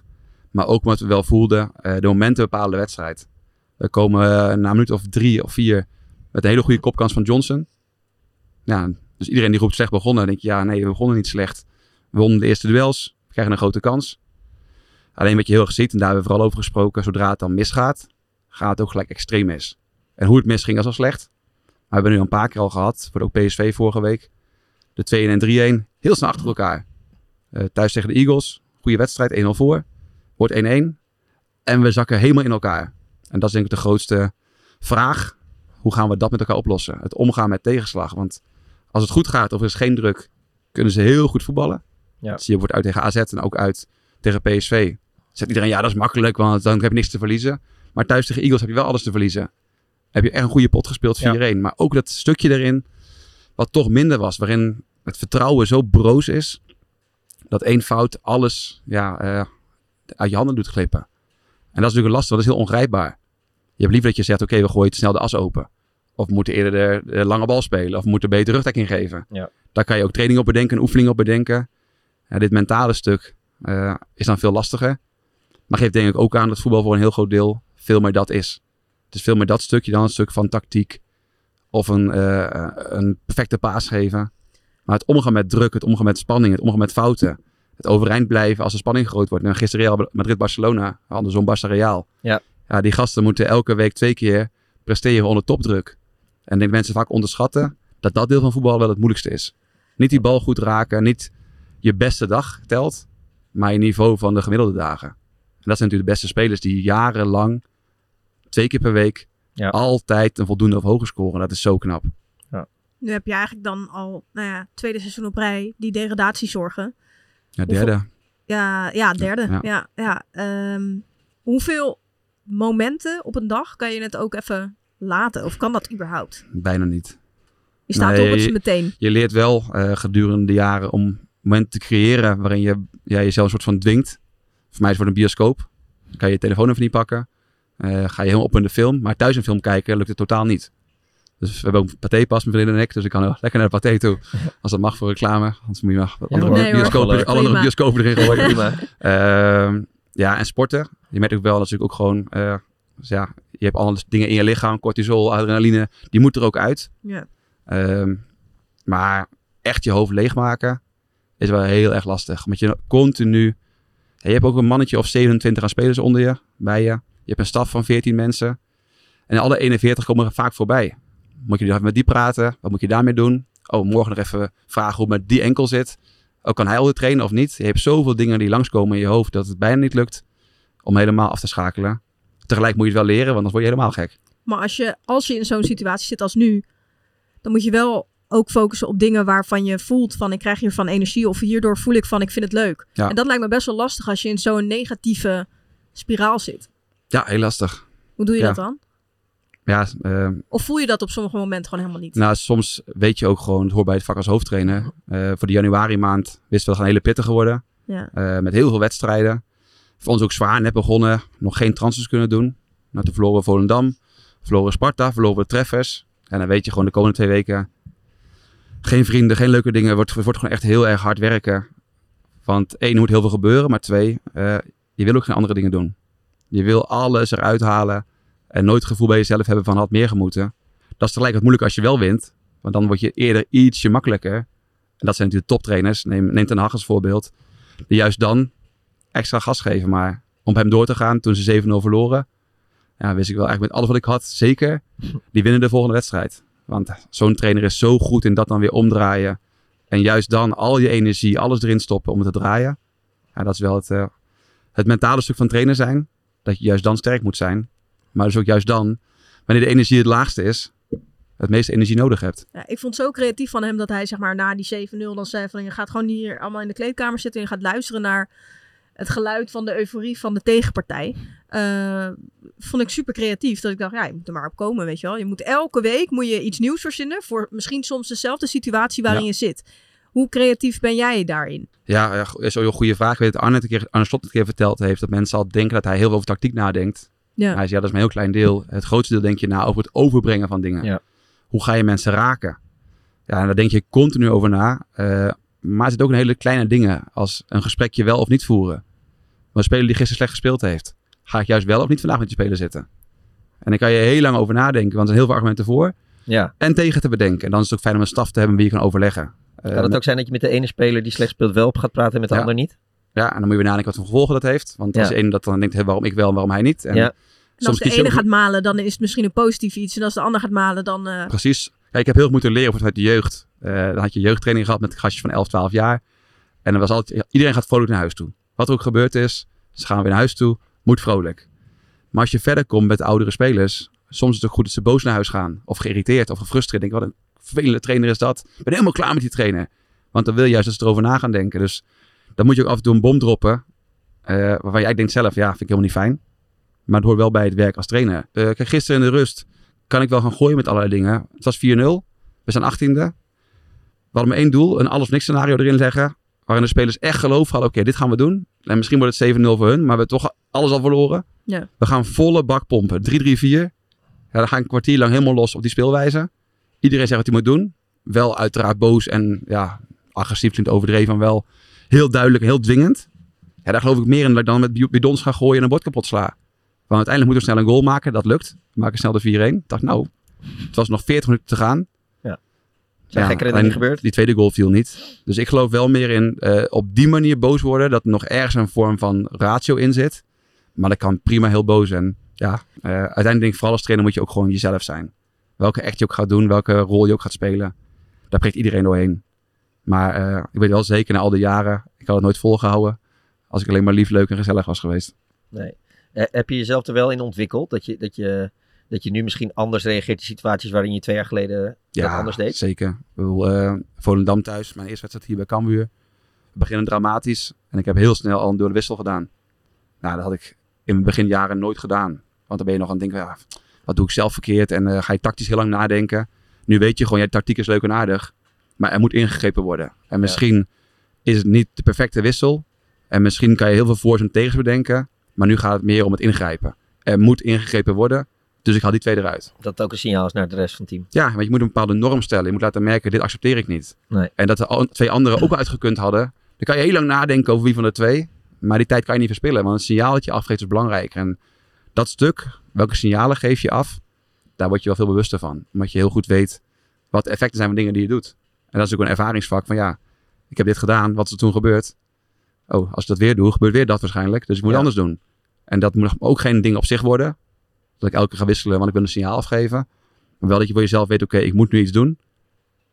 Maar ook omdat we wel voelden, de momenten bepalen de wedstrijd. We komen na een minuut of drie of vier met een hele goede kopkans van Johnson. Ja, dus iedereen die roept slecht begonnen. Denk je, ja nee, we begonnen niet slecht. We wonnen de eerste duels, we krijgen een grote kans. Alleen wat je heel erg ziet, en daar hebben we vooral over gesproken, zodra het dan misgaat, gaat het ook gelijk extreem mis. En hoe het misging is al slecht. Maar we hebben nu een paar keer al gehad, voor ook PSV vorige week. De 2 en 3-1, heel snel achter elkaar. Eh, thuis tegen de Eagles, goede wedstrijd, 1-0 voor. Wordt 1-1. En we zakken helemaal in elkaar. En dat is denk ik de grootste vraag. Hoe gaan we dat met elkaar oplossen? Het omgaan met tegenslag. Want als het goed gaat of er is geen druk, kunnen ze heel goed voetballen. Ja. Dat zie je wordt uit tegen AZ en ook uit tegen PSV. Zegt iedereen, ja dat is makkelijk, want dan heb je niks te verliezen. Maar thuis tegen Eagles heb je wel alles te verliezen. Heb je echt een goede pot gespeeld, 4-1. Ja. Maar ook dat stukje erin, wat toch minder was. Waarin het vertrouwen zo broos is, dat één fout alles ja, eh, uit je handen doet glippen. En dat is natuurlijk lastig, dat is heel ongrijpbaar. Je hebt liever dat je zegt, oké, we gooien te snel de as open. Of moeten eerder de, de lange bal spelen. Of moeten beter rugdekking geven. Ja. Daar kan je ook training op bedenken, een oefening op bedenken. Ja, dit mentale stuk eh, is dan veel lastiger. Maar geeft denk ik ook aan dat voetbal voor een heel groot deel veel meer dat is. Het is veel meer dat stukje dan een stuk van tactiek. Of een, eh, een perfecte paas geven. Maar het omgaan met druk, het omgaan met spanning, het omgaan met fouten. Het overeind blijven als de spanning groot wordt. Nou, gisteren Real Madrid-Barcelona, andersom Barça-Real. Ja. ja, die gasten moeten elke week twee keer presteren onder topdruk. En ik denk mensen vaak onderschatten dat dat deel van voetbal wel het moeilijkste is. Niet die bal goed raken, niet je beste dag telt, maar je niveau van de gemiddelde dagen. En dat zijn natuurlijk de beste spelers die jarenlang, twee keer per week, altijd een voldoende of hoger scoren. Dat is zo knap. Nu heb je eigenlijk dan al, nou ja, tweede seizoen op rij, die degradatiezorgen. Ja, derde. Hoeveel- Ja, ja, derde. Ja. Ja, ja, Ehm, hoeveel momenten op een dag kan je het ook even laten? Of kan dat überhaupt? Bijna niet. Je staat Nee, op het meteen. Je leert wel eh, gedurende de jaren om momenten te creëren waarin je ja, jezelf een soort van dwingt. Voor mij is het voor een bioscoop. Dan kan je je telefoon even niet pakken. Eh, ga je helemaal op in de film. Maar thuis een film kijken lukt het totaal niet. Dus we hebben ook een patépas, mijn vriendin en ik. Dus ik kan [laughs] lekker naar de paté toe. Als dat mag voor reclame. Anders moet je maar wat andere. Nee, bioscopen, alle andere bioscopen erin gooien. Ehm, ja, en sporten. Je merkt ook wel natuurlijk ook gewoon... dus ja, je hebt alle dingen in je lichaam. Cortisol, adrenaline. Die moet er ook uit. Ja. Ehm, maar echt je hoofd leegmaken is wel heel erg lastig. Omdat je continu... Je hebt ook een mannetje of 27 aan spelers onder je, bij je. Je hebt een staf van 14 mensen. En alle 41 komen er vaak voorbij. Moet je even met die praten? Wat moet je daarmee doen? Oh, morgen nog even vragen hoe het met die enkel zit. Oh, kan hij al trainen of niet? Je hebt zoveel dingen die langskomen in je hoofd dat het bijna niet lukt om helemaal af te schakelen. Tegelijk moet je het wel leren, want anders word je helemaal gek. Maar als je, als je in zo'n situatie zit als nu, dan moet je wel ook focussen op dingen waarvan je voelt van ik krijg hiervan energie of hierdoor voel ik van ik vind het leuk. Ja. En dat lijkt me best wel lastig als je in zo'n negatieve spiraal zit. Ja, heel lastig. Hoe doe je Ja. dat dan? Ja, ehm, Of voel je dat op sommige momenten gewoon helemaal niet? Nou, soms weet je ook gewoon, het hoort bij het vak als hoofdtrainer. Eh, voor de januari maand wisten we dat het een hele pittige worden. Ja. Eh, met heel veel wedstrijden. Voor ons ook zwaar, net begonnen. Nog geen transfers kunnen doen. Nou, toen verloren we Volendam. Verloren Sparta, verloren we Treffers. En dan weet je gewoon de komende twee weken... Geen vrienden, geen leuke dingen. Het wordt, wordt gewoon echt heel erg hard werken. Want één, er moet heel veel gebeuren. Maar twee, eh, je wil ook geen andere dingen doen. Je wil alles eruit halen. En nooit het gevoel bij jezelf hebben van had meer gemoeten. Dat is tegelijk wat moeilijk als je wel wint. Want dan word je eerder ietsje makkelijker. En dat zijn natuurlijk de toptrainers. Neem, neem Ten Hag als voorbeeld. Die juist dan extra gas geven. Maar om hem door te gaan toen ze 7-0 verloren. Ja, wist ik wel eigenlijk met alles wat ik had. Zeker, die winnen de volgende wedstrijd. Want zo'n trainer is zo goed in dat dan weer omdraaien. En juist dan al je energie, alles erin stoppen om het te draaien. Ja, dat is wel het, eh, het mentale stuk van trainer zijn. Dat je juist dan sterk moet zijn. Maar dus ook juist dan, wanneer de energie het laagste is, het meeste energie nodig hebt. Ja, ik vond het zo creatief van hem dat hij zeg maar na die 7-0 dan zei van je gaat gewoon hier allemaal in de kleedkamer zitten en je gaat luisteren naar het geluid van de euforie van de tegenpartij. Eh, vond ik super creatief. Dat ik dacht, ja, je moet er maar op komen, weet je wel. Je moet elke week moet je iets nieuws verzinnen voor misschien soms dezelfde situatie waarin Ja. je zit. Hoe creatief ben jij daarin? Ja, ja, is een goede vraag. Ik weet dat Arne, het een keer, Arne Slot een keer verteld heeft dat mensen al denken dat hij heel veel over tactiek nadenkt. Ja. Hij zei, ja, dat is maar een heel klein deel. Het grootste deel denk je na over het overbrengen van dingen. Hoe ga je mensen raken? Ja, en daar denk je continu over na. Eh, maar er zitten ook een hele kleine dingen als een gesprekje wel of niet voeren. Maar een speler die gisteren slecht gespeeld heeft, ga ik juist wel of niet vandaag met die speler zitten? En dan kan je heel lang over nadenken, want er zijn heel veel argumenten voor Ja. en tegen te bedenken. En dan is het ook fijn om een staf te hebben wie je kan overleggen. Eh, Kan het met- ook zijn dat je met de ene speler die slecht speelt wel op gaat praten en met de Ja. ander niet? Ja, en dan moet je weer nadenken wat voor gevolgen dat heeft. Want als Ja. de ene dat dan denkt, hé, waarom ik wel en waarom hij niet. En Ja. En als de ene ook- gaat malen, dan is het misschien een positief iets. En als de ander gaat malen, dan... eh, Precies. Kijk, ik heb heel veel moeten leren vanuit de jeugd. Eh, dan had je jeugdtraining gehad met gastjes van 11, 12 jaar. En dan was altijd, ja, iedereen gaat vrolijk naar huis toe. Wat er ook gebeurd is, ze gaan weer naar huis toe, moet vrolijk. Maar als je verder komt met oudere spelers, soms is het ook goed dat ze boos naar huis gaan. Of geïrriteerd of gefrustreerd. Denk, wat een vervelende trainer is dat. Ik ben helemaal klaar met die trainer. Want dan wil je juist dat ze erover na gaan denken. Dus dan moet je ook af en toe een bom droppen. eh, waarvan jij denkt zelf, ja, vind ik helemaal niet fijn. Maar het hoort wel bij het werk als trainer. Eh, kijk, gisteren in de rust kan ik wel gaan gooien met allerlei dingen. Het was 4-0. We zijn 18e. We hadden maar één doel, een alles-niks scenario erin leggen. Waarin de spelers echt geloof hadden, oké, dit gaan we doen. En misschien wordt het 7-0 voor hun, maar we hebben toch alles al verloren. Ja. We gaan volle bak pompen. 3-3-4. Ja, dan ga ik een kwartier lang helemaal los op die speelwijze. Iedereen zegt wat hij moet doen. Wel uiteraard boos en ja, agressief klinkt overdreven, maar wel heel duidelijk heel dwingend. Ja, daar geloof ik meer in dat ik dan met bi- bidons ga gooien en een bord kapot sla. Want uiteindelijk moeten we snel een goal maken. Dat lukt. We maken snel de 4-1. Ik dacht, nou, het was nog 40 minuten te gaan. Ja. Zijn gekkere dingen alleen gebeurd? Die tweede goal viel niet. Dus ik geloof wel meer in eh, op die manier boos worden. Dat er nog ergens een vorm van ratio in zit. Maar dat kan prima heel boos. En ja, eh, uiteindelijk denk ik vooral als trainer moet je ook gewoon jezelf zijn. Welke echt je ook gaat doen, welke rol je ook gaat spelen. Daar prikt iedereen doorheen. Maar eh, ik weet wel zeker na al die jaren, ik had het nooit volgehouden. Als ik alleen maar lief, leuk en gezellig was geweest. Nee. Eh, heb je jezelf er wel in ontwikkeld? Dat je, dat, je, dat je nu misschien anders reageert in situaties waarin je twee jaar geleden dat anders deed? zeker. Ik bedoel, eh, Volendam thuis, mijn eerste wedstrijd hier bij Cambuur. We beginnen dramatisch. En ik heb heel snel al een door de wissel gedaan. Nou, dat had ik in mijn beginjaren nooit gedaan. Want dan ben je nog aan het denken, ja, wat doe ik zelf verkeerd? En eh, ga je tactisch heel lang nadenken. Nu weet je gewoon, ja, tactiek is leuk en aardig. Maar er moet ingegrepen worden. En misschien is het niet de perfecte wissel. En misschien kan je heel veel voor's en tegens bedenken. Maar nu gaat het meer om het ingrijpen. Er moet ingegrepen worden. Dus ik haal die twee eruit. Dat het ook een signaal is naar de rest van het team. Ja, want je moet een bepaalde norm stellen. Je moet laten merken, dit accepteer ik niet. Nee. En dat de twee anderen ook uitgekund hadden. Dan kan je heel lang nadenken over wie van de twee. Maar die tijd kan je niet verspillen. Want het signaal dat je afgeeft is belangrijk. En dat stuk, welke signalen geef je af, daar word je wel veel bewuster van. Omdat je heel goed weet wat de effecten zijn van dingen die je doet. En dat is ook een ervaringsvak van ja, ik heb dit gedaan, wat is er toen gebeurd? Oh, als ik dat weer doe, gebeurt weer dat waarschijnlijk. Dus ik moet Ja. anders doen. En dat moet ook geen ding op zich worden. Dat ik elke keer ga wisselen, want ik wil een signaal afgeven. Maar wel dat je voor jezelf weet, oké, ik moet nu iets doen.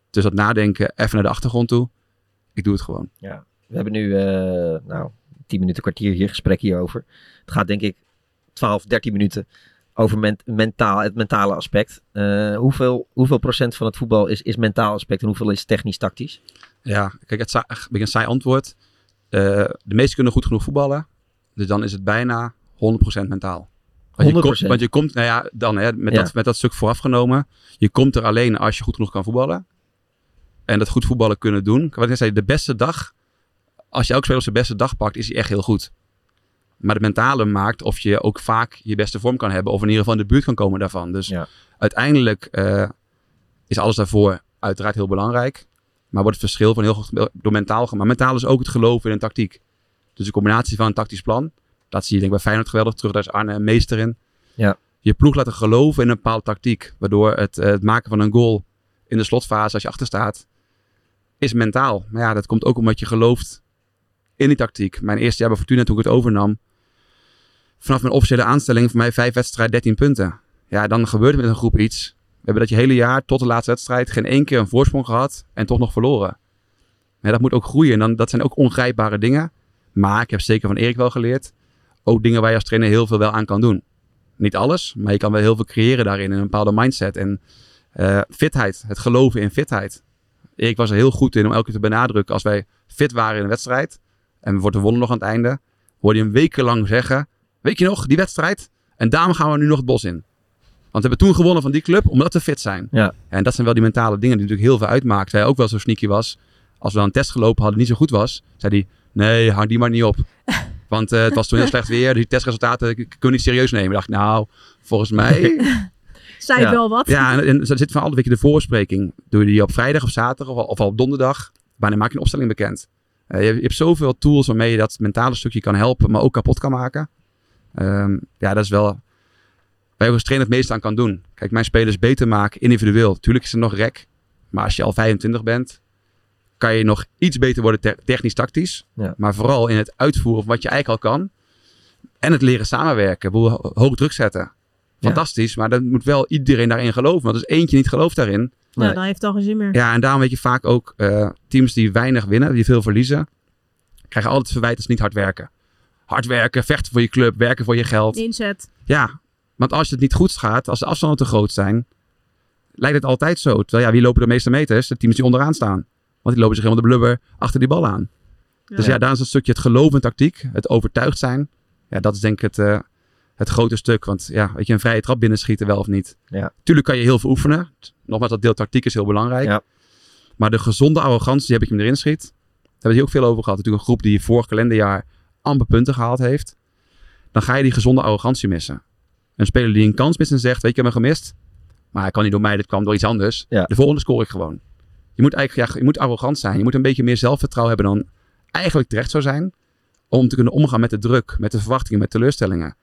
Dus dat nadenken even naar de achtergrond toe. Ik doe het gewoon. Ja. We hebben nu, eh, nou, 10 minuten, kwartier hier gesprek hierover. Het gaat denk ik 12, 13 minuten over ment- mentaal, het mentale aspect. Eh, hoeveel, hoeveel procent van het voetbal is, is mentaal aspect en hoeveel is technisch-tactisch? Ja, kijk, het is een saai antwoord. Eh, de meesten kunnen goed genoeg voetballen. Dus dan is het bijna 100% mentaal. Want je, 100%? komt, want je komt, nou ja, dan hè, met, Ja. dat, met dat stuk voorafgenomen. Je komt er alleen als je goed genoeg kan voetballen. En dat goed voetballen kunnen doen. Wat ik net zei, de beste dag. Als je elke speler zijn beste dag pakt, is hij echt heel goed. Maar de mentale maakt of je ook vaak je beste vorm kan hebben. Of in ieder geval in de buurt kan komen daarvan. Dus uiteindelijk eh, is alles daarvoor uiteraard heel belangrijk. Maar wordt het verschil van heel goed door mentaal gemaakt. Maar mentaal is ook het geloven in een tactiek. Dus de combinatie van een tactisch plan. Dat zie je denk ik bij Feyenoord geweldig terug. Daar is Arne een meester in. Ja. Je ploeg laten geloven in een bepaalde tactiek. Waardoor het, eh, het maken van een goal in de slotfase als je achter staat. Is mentaal. Maar ja, dat komt ook omdat je gelooft in die tactiek. Mijn eerste jaar bij Fortuna toen ik het overnam. Vanaf mijn officiële aanstelling voor mij vijf wedstrijden 13 punten. Ja, dan gebeurt er met een groep iets. We hebben dat je hele jaar tot de laatste wedstrijd geen één keer een voorsprong gehad en toch nog verloren. Dat moet ook groeien. En dan, dat zijn ook ongrijpbare dingen. Maar ik heb zeker van Erik wel geleerd. Ook dingen waar je als trainer heel veel wel aan kan doen. Niet alles, maar je kan wel heel veel creëren daarin. In een bepaalde mindset. En eh, fitheid. Het geloven in fitheid. Erik was er heel goed in om elke keer te benadrukken. Als wij fit waren in een wedstrijd. En we worden wonnen nog aan het einde. Hoorde je hem wekenlang zeggen. Weet je nog, die wedstrijd? En daarom gaan we nu nog het bos in. Want we hebben toen gewonnen van die club omdat we fit zijn. Ja. En dat zijn wel die mentale dingen die natuurlijk heel veel uitmaken. Hij ook wel zo sneaky was. Als we dan een test gelopen hadden die niet zo goed was. Zei hij, nee, hang die maar niet op. [laughs] Want eh, het was toen heel slecht weer. Die testresultaten kun je niet serieus nemen. Ik dacht, nou, volgens mij... [laughs] Zei wel wat. Ja, en, en er zit van een beetje de voorspreking. Doe je die op vrijdag of zaterdag of, of al op donderdag. Wanneer maak je een opstelling bekend? Eh, je, je hebt zoveel tools waarmee je dat mentale stukje kan helpen, maar ook kapot kan maken. Ehm, ja, dat is wel waar je als trainer het meeste aan kan doen. Kijk, mijn spelers beter maken, individueel. Tuurlijk is er nog rek. Maar als je al 25 bent, kan je nog iets beter worden te- technisch-tactisch. Ja. Maar vooral in het uitvoeren van wat je eigenlijk al kan. En het leren samenwerken. Hoog druk zetten. Fantastisch, maar dan moet wel iedereen daarin geloven. Want als eentje niet gelooft daarin. Nou, dan heeft het al geen zin meer. Ja, en daarom weet je vaak ook eh, teams die weinig winnen, die veel verliezen, krijgen altijd verwijt ze niet hard werken. Hard werken, vechten voor je club, werken voor je geld. Inzet. Ja, want als het niet goed gaat, als de afstanden te groot zijn, lijkt het altijd zo. Terwijl ja, wie lopen de meeste meters? De teams die onderaan staan. Want die lopen zich helemaal de blubber achter die bal aan. Dus ja, daar is een stukje het geloof in tactiek, het overtuigd zijn. Ja, dat is denk ik het, eh, het grote stuk. Want ja, weet je, een vrije trap binnenschieten wel of niet. Ja. Tuurlijk kan je heel veel oefenen. Nogmaals, dat deel tactiek is heel belangrijk. Ja. Maar de gezonde arrogantie heb ik hem erin schiet. Daar hebben we het hier ook veel over gehad. Natuurlijk een groep die vorig kalenderjaar amper punten gehaald heeft. Dan ga je die gezonde arrogantie missen. Een speler die een kans mist en zegt, weet je, ik heb hem gemist. Maar hij kan niet door mij, dit kwam door iets anders. Ja. De volgende score ik gewoon. Je moet eigenlijk ja, je moet arrogant zijn. Je moet een beetje meer zelfvertrouwen hebben dan eigenlijk terecht zou zijn om te kunnen omgaan met de druk, met de verwachtingen, met teleurstellingen.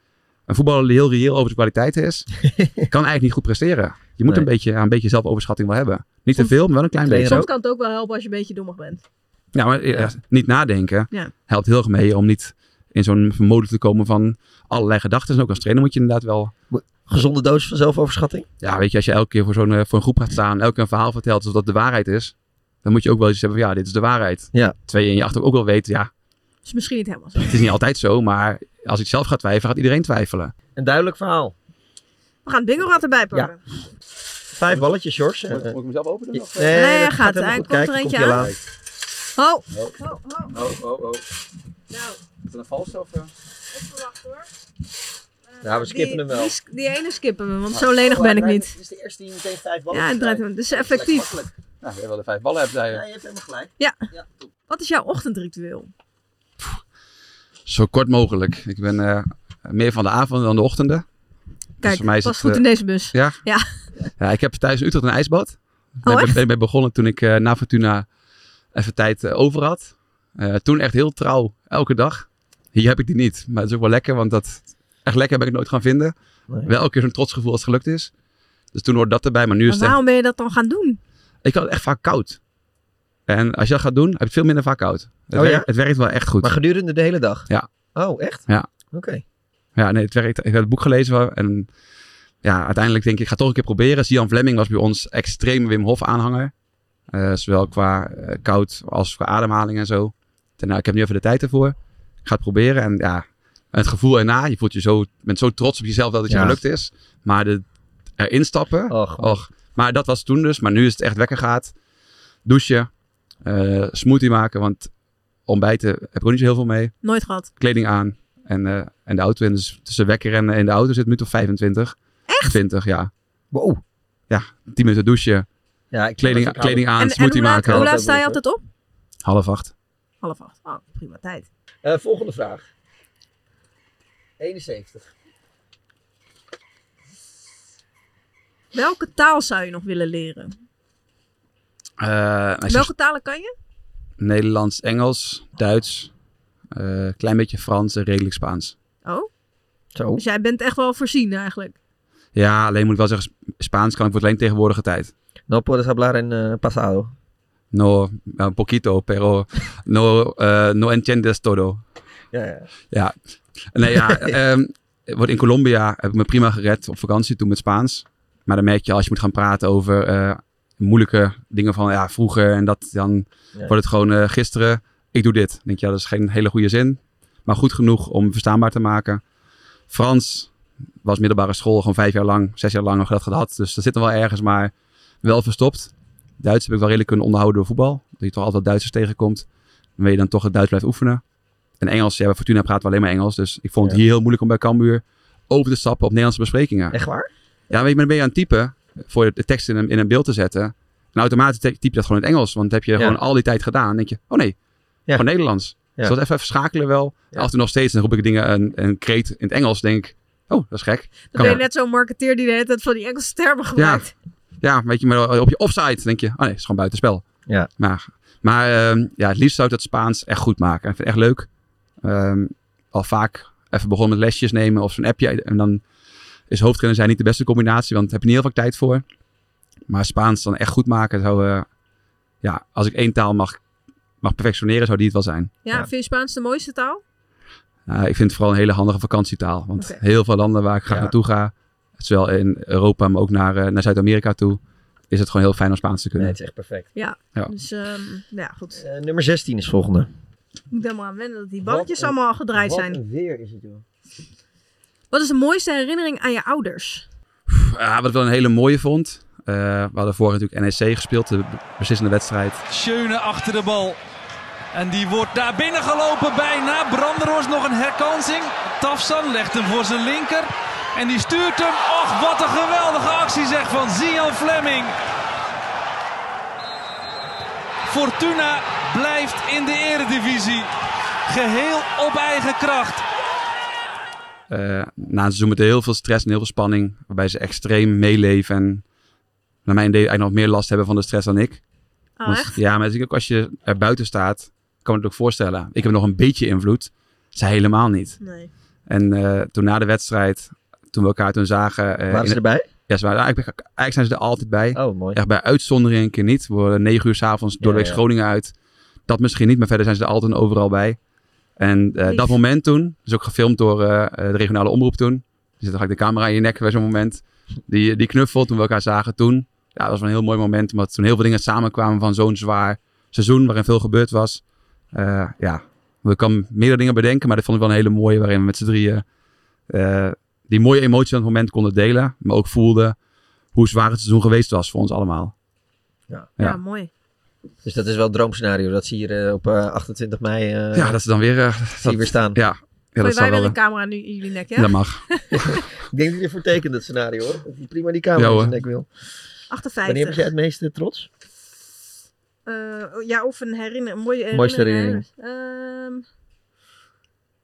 Een voetballer die heel reëel over zijn kwaliteiten is, [laughs] kan eigenlijk niet goed presteren. Je moet Nee. een, beetje, ja, een beetje zelfoverschatting wel hebben. Niet te veel, maar wel een klein beetje. Soms kan het ook wel helpen als je een beetje dommig bent. Ja, maar ja, niet nadenken Ja. helpt heel erg mee om niet in zo'n mode te komen van allerlei gedachten. En ook als trainer moet je inderdaad wel... Gezonde dosis van zelfoverschatting? Ja, weet je, als je elke keer voor, zo'n, eh, voor een groep gaat staan, elke keer een verhaal vertelt alsof dat de waarheid is, dan moet je ook wel eens hebben van ja, dit is de waarheid. Ja. Je in je achterhoofd ook wel weet, ja, is misschien niet helemaal zo. het is niet altijd zo, maar als ik zelf ga twijfelen, gaat iedereen twijfelen. Een duidelijk verhaal. We gaan het bingo-rad erbij pakken. Vijf balletjes, George. Moet, moet ik mezelf openen? Nee, nee, gaat. Hij komt er eentje aan. Ho! Oh, oh, oh. Nou, Is dat een vals of... eh? wachten hoor. Ja, we skippen die, hem wel. Die, ene skippen we, want zo lenig ben ik niet. Dit is de eerste die meteen vijf ballen Ja, het draait hem. Dus effectief. Nou, je wel de vijf ballen hebt, zei je. Ja, je hebt helemaal gelijk. Ja. Wat is jouw ochtendritueel? Zo kort mogelijk. Ik ben eh, meer van de avonden dan de ochtenden. Kijk, voor mij is pas het, goed eh, in deze bus. Ja? Ja. Ja, ik heb thuis in Utrecht een ijsbad. Daar Oh, ben, ik mee begonnen toen ik eh, na Fortuna even tijd eh, over had. Eh, toen echt heel trouw, elke dag. Hier heb ik die niet. Maar het is ook wel lekker, want dat echt lekker ben ik het nooit gaan vinden. Nee. Wel elke keer zo'n trots gevoel als het gelukt is. Dus toen hoorde dat erbij, maar nu is echt... waarom ben je dat dan gaan doen? Ik had het echt vaak koud. En als je dat gaat doen, heb je het veel minder vaak koud. Het, Oh, ja? werkt, het werkt wel echt goed. Maar gedurende de hele dag? Ja. Oh, echt? Ja. Oké. Ja, nee, het werkt. Ik heb het boek gelezen en ja, uiteindelijk denk ik, ik ga het toch een keer proberen. Sian Fleming was bij ons extreme Wim Hof aanhanger. Eh, zowel qua eh, koud als qua ademhaling en zo. En, nou, ik heb nu even de tijd ervoor. Ik ga het proberen en ja, het gevoel erna, je voelt je zo, bent zo trots op jezelf dat het je gelukt is. Maar de, erin stappen, Och, och, maar dat was toen dus. Maar nu is het echt wekker gaat. Douchen, eh, smoothie maken, want ontbijten heb ik ook niet zo heel veel mee Nooit gehad. kleding aan en, eh, en de auto in. Dus tussen wekker en in de auto zit nu toch 25. Echt? 20, ja. Wow. Ja, 10 minuten douchen. Ja, ik Kleding, kleding aan, En, en smoothie hoe laat, maken. hoe laat sta je altijd op? Half acht. Half acht. Oh, prima tijd. Eh, volgende vraag. 71. Welke taal zou je nog willen leren? Eh, Welke talen kan je? Nederlands, Engels, Duits. eh klein beetje Frans en redelijk Spaans. Oh, Zo. dus jij bent echt wel voorzien eigenlijk. Ja, alleen moet ik wel zeggen, Sp- Spaans kan ik voor alleen tegenwoordige tijd. No puedes hablar en uh, pasado. No, un poquito, pero no, eh, no entiendes todo. Ja, ja. Ja, nee, ja. [laughs] wordt in Colombia heb ik me prima gered op vakantie toen met Spaans. Maar dan merk je als je moet gaan praten over eh, moeilijke dingen van ja, vroeger en dat, dan Ja. wordt het gewoon eh, gisteren, ik doe dit. Dan denk je, ja, dat is geen hele goede zin, maar goed genoeg om verstaanbaar te maken. Frans was middelbare school gewoon vijf jaar lang, zes jaar lang nog dat gehad. Dus dat zit er wel ergens, maar wel verstopt. Duits heb ik wel redelijk kunnen onderhouden door voetbal. Dat je toch altijd Duitsers tegenkomt. Dan wil je dan toch het Duits blijft oefenen. En Engels, ja, bij Fortuna praten we alleen maar Engels. Dus ik vond het Ja. hier heel moeilijk om bij Cambuur over te stappen op Nederlandse besprekingen. Echt waar? Ja, weet je, maar dan ben je aan het typen voor de tekst in een, in een beeld te zetten. En automatisch typ je dat gewoon in het Engels. Want dat heb je Ja. gewoon al die tijd gedaan. Dan denk je, oh nee, Ja. gewoon Nederlands. Ja. Dus dat even, even schakelen wel. Ja. Af en toe nog steeds, dan roep ik dingen, een, een kreet in het Engels. denk ik, oh, dat is gek. Dan ben je net zo'n marketeer die de hele tijd van die Engelse termen gebruikt. Ja, weet je, maar op je offside denk je, oh nee, het is gewoon buitenspel. Ja. Maar, maar ehm, ja, het liefst zou ik dat Spaans echt goed maken. Ik vind het echt leuk. Ehm, al vaak even begonnen met lesjes nemen of zo'n appje. En dan is hoofdtrainer zijn niet de beste combinatie, want daar heb je niet heel vaak tijd voor. Maar Spaans dan echt goed maken zou, eh, ja, als ik één taal mag, mag perfectioneren, zou die het wel zijn. Ja, vind je Spaans de mooiste taal? Uh, ik vind het vooral een hele handige vakantietaal. Want heel veel landen waar ik graag Ja. naartoe ga, zowel in Europa, maar ook naar, eh, naar Zuid-Amerika toe, is het gewoon heel fijn om Spaans te Nee, kunnen. het is echt perfect. Ja. Ja. Dus ehm, ja, goed. Eh, nummer 16 is volgende. Ik moet helemaal aan wennen dat die balletjes Wat allemaal al gedraaid Wat zijn. een weer is het, joh. Wat is de mooiste herinnering aan je ouders? Ja, wat ik wel een hele mooie vond. eh, we hadden vorig natuurlijk NEC gespeeld, de beslissende wedstrijd. Schöne achter de bal. En die wordt daar binnen gelopen bijna. Branderos nog een herkansing. Tafsan legt hem voor zijn linker. En die stuurt hem. Och, wat een geweldige actie zeg van Zian Fleming. Fortuna blijft in de eredivisie. Geheel op eigen kracht. Eh, na een seizoen met heel veel stress en heel veel spanning, waarbij ze extreem meeleven en naar mijn idee eigenlijk nog meer last hebben van de stress dan ik. Oh, Want- echt? Ja, maar natuurlijk ook als je er buiten staat, kan me het ook voorstellen. Ik heb nog een beetje invloed. Zij helemaal niet. Nee. En eh, toen na de wedstrijd, toen we elkaar toen zagen... eh, Waren ze erbij? Ja, ze waren, eigenlijk, eigenlijk zijn ze er altijd bij. Oh, mooi. Echt bij uitzondering een keer niet. We worden negen uur s'avonds door de Ja, week ja. Groningen uit. Dat misschien niet, maar verder zijn ze er altijd en overal bij. En eh, dat moment toen, is ook gefilmd door eh, de regionale omroep toen. Er zit gelijk de camera in je nek bij zo'n moment. Die, die knuffel toen we elkaar zagen toen. Ja, dat was wel een heel mooi moment. Omdat toen heel veel dingen samenkwamen van zo'n zwaar seizoen waarin veel gebeurd was. Eh, ja, we kan meerdere dingen bedenken, maar dit vond ik wel een hele mooie waarin we met z'n drieën eh, die mooie emoties van het moment konden delen. Maar ook voelden hoe zwaar het seizoen geweest was voor ons allemaal. Ja. Ja, Ja. mooi. Dus dat is wel het droomscenario. Dat ze hier eh, op eh, 28 mei eh, Ja, dat is dan weer... eh, zie je dat- weer staan. Ja, ja wij wel... een camera nu in jullie nek, ja? Dat mag. [laughs] Ik denk dat je ervoor tekent, dat scenario hoor. Dat je prima die camera Ja, in zijn nek wil. 58. Wanneer was jij het meeste trots? Eh, ja, of een, herinner een mooie herinnering. Mooiste herinnering. Ehm,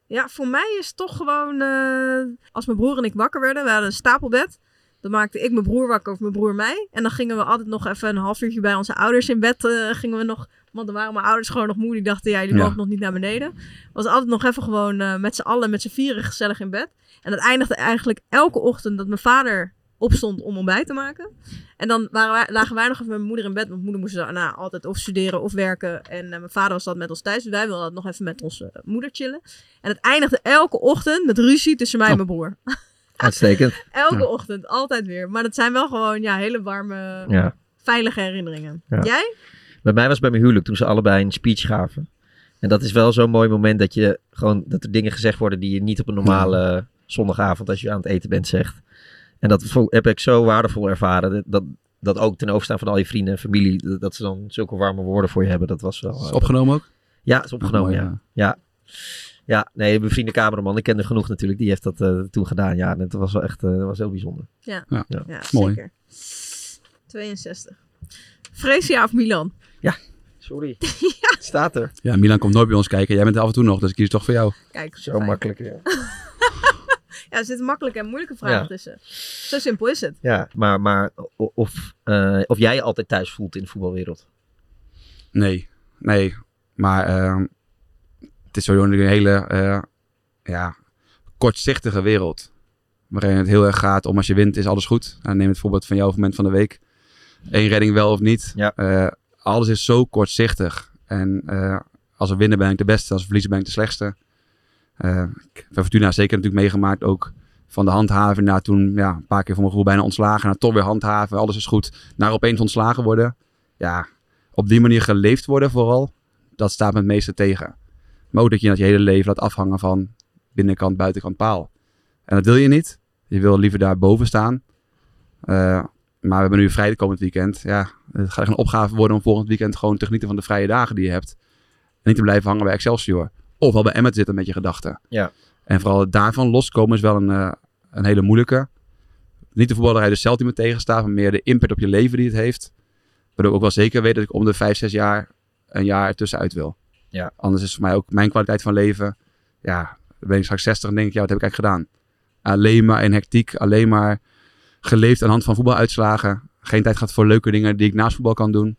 ja, voor mij is het toch gewoon... eh, als mijn broer en ik wakker werden, we hadden een stapelbed. Dan maakte ik mijn broer wakker of mijn broer mij. En dan gingen we altijd nog even een half uurtje bij onze ouders in bed. eh, gingen we nog, want dan waren mijn ouders gewoon nog moe. Die dachten, ja, jullie Ja. mogen nog niet naar beneden. Was altijd nog even gewoon eh, met z'n allen, met z'n vieren gezellig in bed. En dat eindigde eigenlijk elke ochtend dat mijn vader opstond om ontbijt te maken. En dan waren wij, lagen wij nog even met mijn moeder in bed. Want moeder moest daarna altijd of studeren of werken. En eh, mijn vader was dat met ons thuis. Dus wij wilden nog even met onze eh, moeder chillen. En het eindigde elke ochtend met ruzie tussen mij en mijn broer. [laughs] Uitstekend. elke Ja. ochtend, altijd weer. Maar dat zijn wel gewoon ja, hele warme, Ja. veilige herinneringen. Ja. Jij? Bij mij was het bij mijn huwelijk toen ze allebei een speech gaven. En dat is wel zo'n mooi moment dat, je gewoon, dat er dingen gezegd worden die je niet op een normale zondagavond als je aan het eten bent zegt. En dat heb ik zo waardevol ervaren. Dat, dat, ook ten overstaan van al je vrienden en familie, dat, ze dan zulke warme woorden voor je hebben. Dat was wel... Is het eh, opgenomen ook? Ja, is opgenomen, ja. ja. Ja, nee, mijn vrienden cameraman, ik ken er genoeg natuurlijk, die heeft dat eh, toen gedaan. Ja, en dat was wel echt eh, dat was heel bijzonder. Ja, Ja, ja. mooi. zeker. 62. Fresia of Milan? Ja, sorry. [laughs] Het staat er. Ja, Milan komt nooit bij ons kijken. Jij bent er af en toe nog, dus ik kies toch voor jou. Kijk, Zo fijn. makkelijk, ja. [laughs] Ja, er zitten makkelijke en moeilijke vragen Ja. tussen. Zo simpel is het. Ja, maar, maar o- of, eh, of jij je altijd thuis voelt in de voetbalwereld? Nee, nee. Maar ehm, het is sowieso een hele eh, ja, kortzichtige wereld. Waarin het heel erg gaat om als je wint is alles goed. Nou, neem het voorbeeld van jou op het moment van de week. Eén redding wel of niet. Ja. Eh, alles is zo kortzichtig. En eh, als we winnen ben ik de beste, als we verliezen ben ik de slechtste. Heb Fortuna zeker natuurlijk meegemaakt. Ook van de handhaven naar toen ja, een paar keer voor mijn gevoel bijna ontslagen. Naar toch weer handhaven, alles is goed. Naar opeens ontslagen worden. Ja, op die manier geleefd worden vooral. Dat staat me het meeste tegen. Maar ook dat je dat je hele leven laat afhangen van binnenkant, buitenkant paal. En dat wil je niet. Je wil liever daar boven staan. Eh, maar we hebben nu vrij de komend weekend. Ja, het gaat echt een opgave worden om volgend weekend gewoon te genieten van de vrije dagen die je hebt. En niet te blijven hangen bij Excelsior. Of wel bij Emmet zitten met je gedachten. Ja. En vooral daarvan loskomen is wel een, eh, een hele moeilijke. Niet de voetballerij dus zelf die me tegenstaat, maar meer de impact op je leven die het heeft. Waardoor ik ook wel zeker weet dat ik om de vijf, zes jaar een jaar ertussenuit wil. Ja. Anders is voor mij ook mijn kwaliteit van leven. Ja, dan ben ik straks 60 en denk ik, ja, wat heb ik eigenlijk gedaan? Alleen maar in hectiek, alleen maar geleefd aan de hand van voetbaluitslagen. Geen tijd gehad voor leuke dingen die ik naast voetbal kan doen.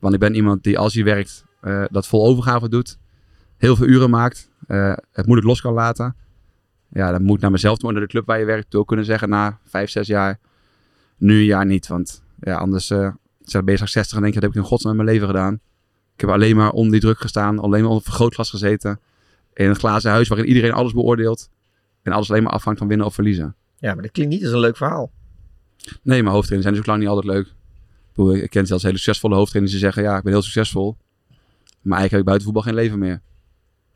Want ik ben iemand die als hij werkt, eh, dat vol overgave doet. Heel veel uren maakt. eh, het moeilijk los kan laten. Ja, dan moet ik naar mezelf toe, naar de club waar je werkt, toe kunnen zeggen na vijf, zes jaar. Nu een jaar niet, want ja, anders eh ben je straks 60 en denk je, wat heb ik in godsnaam mijn leven gedaan? Ik heb alleen maar onder die druk gestaan, alleen maar onder vergrootglas gezeten. In een glazen huis waarin iedereen alles beoordeelt. En alles alleen maar afhangt van winnen of verliezen. Ja, maar dat klinkt niet als een leuk verhaal. Nee, maar hoofdtrainers zijn dus ook lang niet altijd leuk. Ik, bedoel, ik ken zelfs hele succesvolle hoofdtrainers die zeggen, ja, ik ben heel succesvol. Maar eigenlijk heb ik buiten voetbal geen leven meer.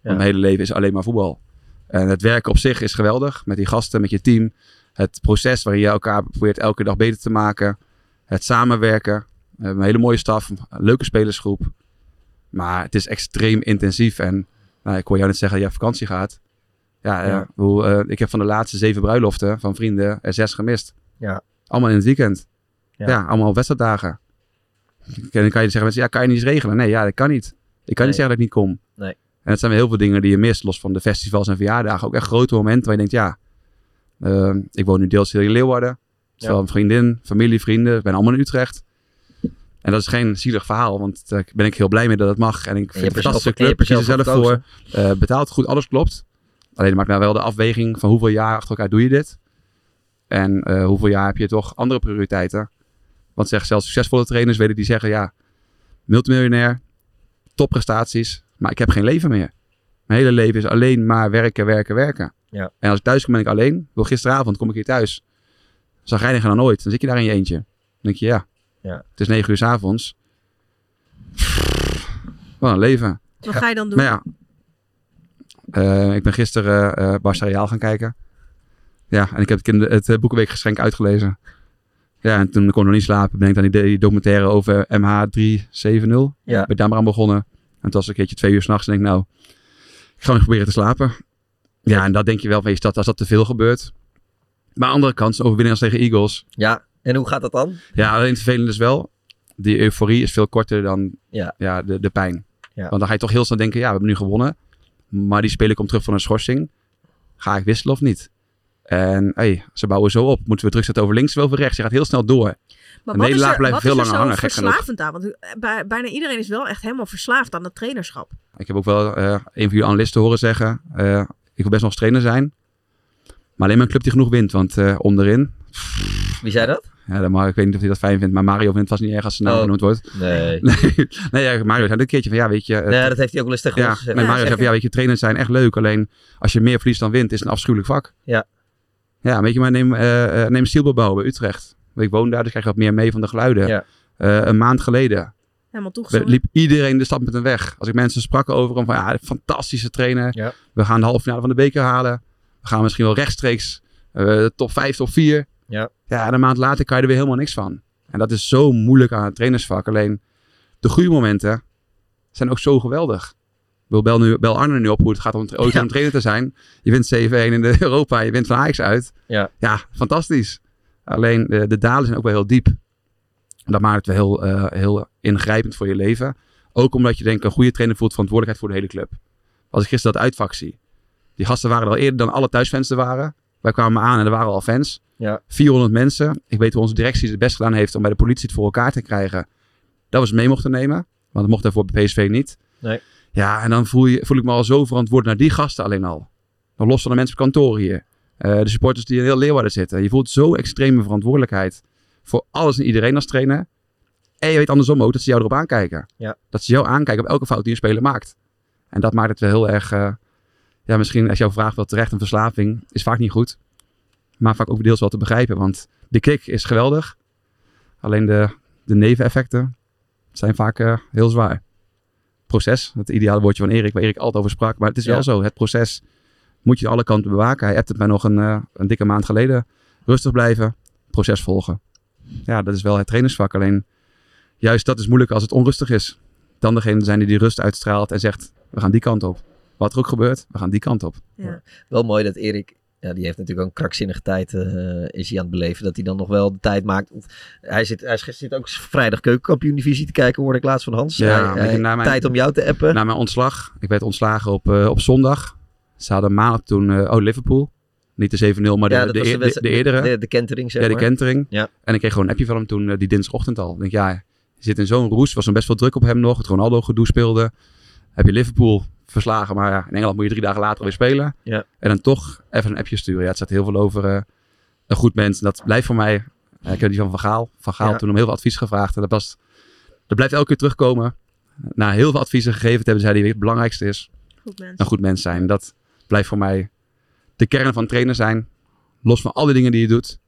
Mijn hele leven is alleen maar voetbal. En het werken op zich is geweldig. Met die gasten, met je team. Het proces waarin je elkaar probeert elke dag beter te maken. Het samenwerken. We hebben een hele mooie staf. Een leuke spelersgroep. Maar het is extreem intensief. En nou, ik hoor jou net zeggen dat je op vakantie gaat. Ja, ik bedoel, eh, ik heb van de laatste zeven bruiloften van vrienden er zes gemist. Ja. Allemaal in het weekend. Ja. Ja, allemaal op wedstrijddagen. En dan kan je zeggen mensen, ja, kan je niet eens regelen? Nee, ja, dat kan niet. Ik kan Nee. niet zeggen dat ik niet kom. En het zijn heel veel dingen die je mist, los van de festivals en verjaardagen. Ook echt grote momenten waar je denkt, ja, eh, ik woon nu deels in Leeuwarden. Ja. een vriendin, familie, vrienden, ik ben allemaal in Utrecht. En dat is geen zielig verhaal, want daar ben ik heel blij mee dat het mag. En ik vind het een zelf- fantastische club. Kies er zelf voor. Eh, betaalt goed, alles klopt. Alleen maak nou wel de afweging van hoeveel jaar achter elkaar doe je dit. En eh, hoeveel jaar heb je toch andere prioriteiten. Want zeg, zelfs succesvolle trainers weten die zeggen, ja, multimiljonair, topprestaties, maar ik heb geen leven meer. Mijn hele leven is alleen maar werken, werken, werken. Ja. En als ik thuis kom ben ik alleen. Wil gisteravond kom ik hier thuis. Zagrijniger dan ooit. Dan zit je daar in je eentje. Dan denk je, ja, Ja. het is negen uur s avonds. Wat een leven. Wat ga je dan doen? Maar ja, eh, ik ben gisteren eh uh, Barça Real gaan kijken. Ja, en ik heb het, kinder- het eh, Boekenweekgeschenk uitgelezen. Ja, en toen kon ik nog niet slapen. Ben ik dan die, die documentaire over MH370. Ja. Ben daar maar aan begonnen. En was het een keertje twee uur s'nachts. En denk ik, nou, ik ga nog proberen te slapen. Ja, en dat denk je wel van je stad als dat te veel gebeurt. Maar aan de andere kant, overwinning als tegen Eagles. Ja, en hoe gaat dat dan? Ja, alleen het vervelende is wel, die euforie is veel korter dan Ja. de, de pijn. Ja. Want dan ga je toch heel snel denken, ja, we hebben nu gewonnen. Maar die speler komt terug van een schorsing. Ga ik wisselen of niet? En hey, ze bouwen zo op. Moeten we terugzetten over links of over rechts? Je gaat heel snel door. Maar wat is er, blijft wat veel is er langer zo hangen. Gek genoeg. verslavend aan? Want eh, bij- bijna iedereen is wel echt helemaal verslaafd aan het trainerschap. Ik heb ook wel eh, een van jullie analisten horen zeggen. eh, ik wil best nog eens trainer zijn. Maar alleen maar een club die genoeg wint. Want eh, onderin... Wie zei dat? Ja, dat mag, ik weet niet of hij dat fijn vindt. Maar Mario vindt het vast niet erg als zijn naam Oh, genoemd wordt. nee. [laughs] nee, nee ja, Mario zei een keertje van ja, weet je... het- Nee, dat heeft hij ook wel eens tegen ja, ons Ja, Mario zei van ja, weet je, trainers zijn echt leuk. Alleen als je meer verliest dan wint, is het een afschuwelijk vak. Ja. Ja, weet je, maar neem, eh uh, neem Stielbouw bij Utrecht. Ik woon daar, dus krijg je wat meer mee van de geluiden. Ja. Eh, een maand geleden Helemaal we- toegezongen. liep iedereen de stad met hem weg. Als ik mensen sprak over hem van ja, fantastische trainer. Ja. We gaan de halve finale van de beker halen. We gaan misschien wel rechtstreeks eh, top 5, top 4. Ja. Ja, en een maand later kan je er weer helemaal niks van. En dat is zo moeilijk aan het trainersvak. Alleen de goede momenten zijn ook zo geweldig. Wil bel, nu, bel Arne nu op hoe het gaat om ooit Ja. om trainer te zijn. Je wint 7-1 in de [laughs] Europa. Je wint van Ajax uit. Ja. Ja, fantastisch. Alleen de, de dalen zijn ook wel heel diep. En dat maakt het wel heel, eh, heel ingrijpend voor je leven. Ook omdat je denkt, een goede trainer voelt verantwoordelijkheid voor de hele club. Als ik gisteren dat uitvak zie. Die gasten waren er al eerder dan alle thuisfans er waren. Wij kwamen aan en er waren al fans. Ja. 400 mensen. Ik weet hoe onze directie het best gedaan heeft om bij de politie het voor elkaar te krijgen. Dat we ze mee mochten nemen. Want dat mocht daarvoor bij PSV niet. Nee. Ja, en dan voel, je, voel ik me al zo verantwoordelijk naar die gasten alleen al. Dan los van de mensen op kantoor hier. Eh, de supporters die in heel Leeuwarden zitten. Je voelt zo extreme verantwoordelijkheid voor alles en iedereen als trainer. En je weet andersom ook dat ze jou erop aankijken. Ja. Dat ze jou aankijken op elke fout die een speler maakt. En dat maakt het wel heel erg... eh, ja, misschien als jouw vraag wel terecht, een verslaving is vaak niet goed. Maar vaak ook deels wel te begrijpen. Want de kick is geweldig. Alleen de, de neveneffecten zijn vaak eh, heel zwaar. Proces, het ideale woordje van Erik, waar Erik altijd over sprak. Maar het is Ja. wel zo, het proces moet je alle kanten bewaken. Hij hebt het mij nog een, eh, een dikke maand geleden. Rustig blijven, proces volgen. Ja, dat is wel het trainersvak. Alleen juist dat is moeilijk als het onrustig is. Dan degene zijn die die rust uitstraalt en zegt, we gaan die kant op. Wat er ook gebeurt, we gaan die kant op. Ja. Wel mooi dat Erik, ja, die heeft natuurlijk ook een krankzinnige tijd eh, is hij aan het beleven. Dat hij dan nog wel de tijd maakt. Hij zit, hij zit ook vrijdag keukenkampioen divisie te kijken, hoorde ik laatst van Hans. Ja, Hij- hij- mijn- tijd om jou te appen. Na mijn ontslag, ik werd ontslagen op, eh, op zondag. Ze hadden maandag toen, eh, oh Liverpool. Niet de 7-0, maar de, Ja, de, was de de, eerdere. de- de kentering, zeg Ja, de maar. kentering. Ja. En ik kreeg gewoon een appje van hem toen, die dinsdagochtend al. Ik denk, ja, je zit in zo'n roes. Was dan best wel druk op hem nog. Het Ronaldo gedoe speelde. Heb je Liverpool verslagen, maar ja, in Engeland moet je drie dagen later weer spelen. Ja. En dan toch even een appje sturen. Ja, het staat heel veel over eh, een goed mens. En dat blijft voor mij, ik heb die van Van Gaal. Van Gaal Ja. toen om heel veel advies gevraagd. En dat, was, dat blijft elke keer terugkomen. Na heel veel adviezen gegeven te hebben, zei hij, het belangrijkste is Goed mens. een goed mens zijn. Dat blijft voor mij de kern van trainer zijn. Los van alle dingen die je doet,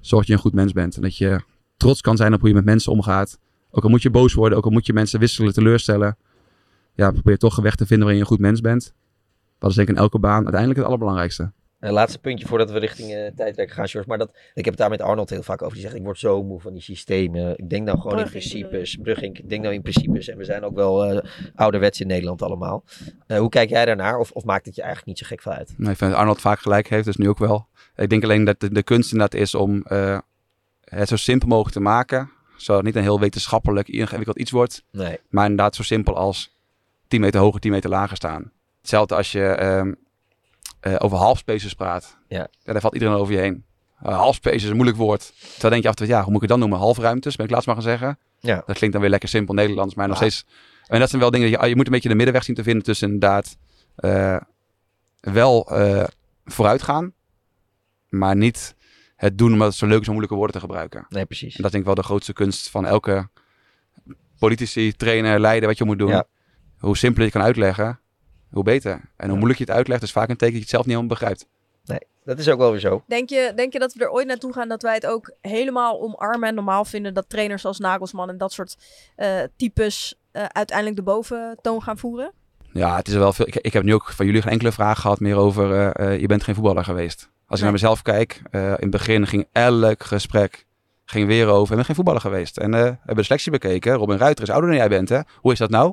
zorg dat je een goed mens bent. En dat je trots kan zijn op hoe je met mensen omgaat. Ook al moet je boos worden, ook al moet je mensen wisselen, teleurstellen. Ja, probeer toch een weg te vinden waarin je een goed mens bent. Dat is denk ik in elke baan uiteindelijk het allerbelangrijkste. Een laatste puntje voordat we richting eh tijdrekken gaan, George. Maar dat, ik heb het daar met Arnold heel vaak over. Die zegt, ik word zo moe van die systemen. Ik denk nou gewoon in principes. Brugging, ik denk nou in principes. En we zijn ook wel eh ouderwets in Nederland allemaal. Eh, hoe kijk jij daarnaar? Of, of maakt het je eigenlijk niet zo gek veel uit? Nee, ik vind dat Arnold vaak gelijk heeft, dus nu ook wel. Ik denk alleen dat de, de kunst inderdaad is om eh, het zo simpel mogelijk te maken. Zodat het niet een heel wetenschappelijk ingewikkeld iets wordt. Nee. Maar inderdaad zo simpel als 10 meter hoger, 10 meter lager staan. Hetzelfde als je ehm, eh, over halfspaces praat. Ja. daar valt iedereen over je heen. Uh, halfspaces is een moeilijk woord. Terwijl denk je af en toe, ja, hoe moet ik het dan noemen? Halfruimtes, ben ik laatst maar gaan zeggen. Ja. Dat klinkt dan weer lekker simpel Nederlands, maar nog Ja. steeds... En dat zijn wel dingen, die je, je moet een beetje de middenweg zien te vinden tussen inderdaad eh, wel eh, vooruit gaan, maar niet het doen omdat het zo leuk is om moeilijke woorden te gebruiken. Nee, precies. En dat is denk ik wel de grootste kunst van elke politici, trainer, leider, wat je moet doen. Ja. Hoe simpeler je kan uitleggen, hoe beter. En hoe moeilijk je het uitlegt, is vaak een teken dat je het zelf niet helemaal begrijpt. Nee, dat is ook wel weer zo. Denk je, denk je dat we er ooit naartoe gaan dat wij het ook helemaal omarmen en normaal vinden dat trainers als Nagelsman en dat soort eh, types eh, uiteindelijk de boventoon gaan voeren? Ja, het is wel veel. Ik, ik heb nu ook van jullie geen enkele vraag gehad meer over. eh, eh, je bent geen voetballer geweest. Als ik naar mezelf kijk, eh, in het begin ging elk gesprek ging weer over. Ik ben geen voetballer geweest. En eh, we hebben de selectie bekeken. Robin Ruiter is ouder dan jij bent, hè? Hoe is dat nou?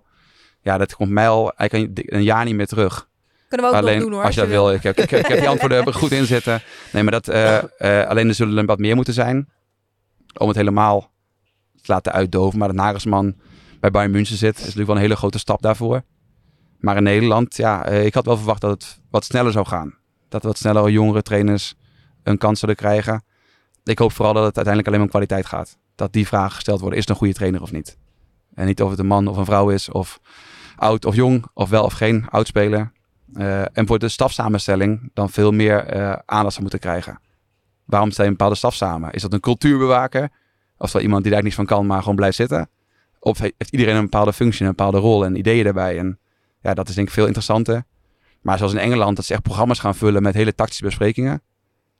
Ja, dat komt mij al eigenlijk een, een jaar niet meer terug. Kunnen we ook nog alleen, doen, hoor, Als je dat wil. Ik heb, ik, heb- ik heb die antwoorden er [laughs] goed in zitten. Nee, maar dat, eh, eh, alleen er zullen er wat meer moeten zijn. Om het helemaal te laten uitdoven. Maar dat Nagelsman bij Bayern München zit, is natuurlijk wel een hele grote stap daarvoor. Maar in Nederland, ja, eh, ik had wel verwacht dat het wat sneller zou gaan. Dat wat sneller jongere trainers een kans zullen krijgen. Ik hoop vooral dat het uiteindelijk alleen om kwaliteit gaat. Dat die vragen gesteld worden, is het een goede trainer of niet? En niet of het een man of een vrouw is, of oud of jong, of wel of geen oud speler. Eh, en voor de stafsamenstelling dan veel meer eh, aandacht zou moeten krijgen. Waarom stel je een bepaalde staf samen? Is dat een cultuurbewaker? Of is dat iemand die daar niets van kan, maar gewoon blijft zitten? Of he- heeft iedereen een bepaalde functie, een bepaalde rol en ideeën daarbij? En ja, dat is denk ik veel interessanter. Maar zoals in Engeland, dat ze echt programma's gaan vullen met hele tactische besprekingen.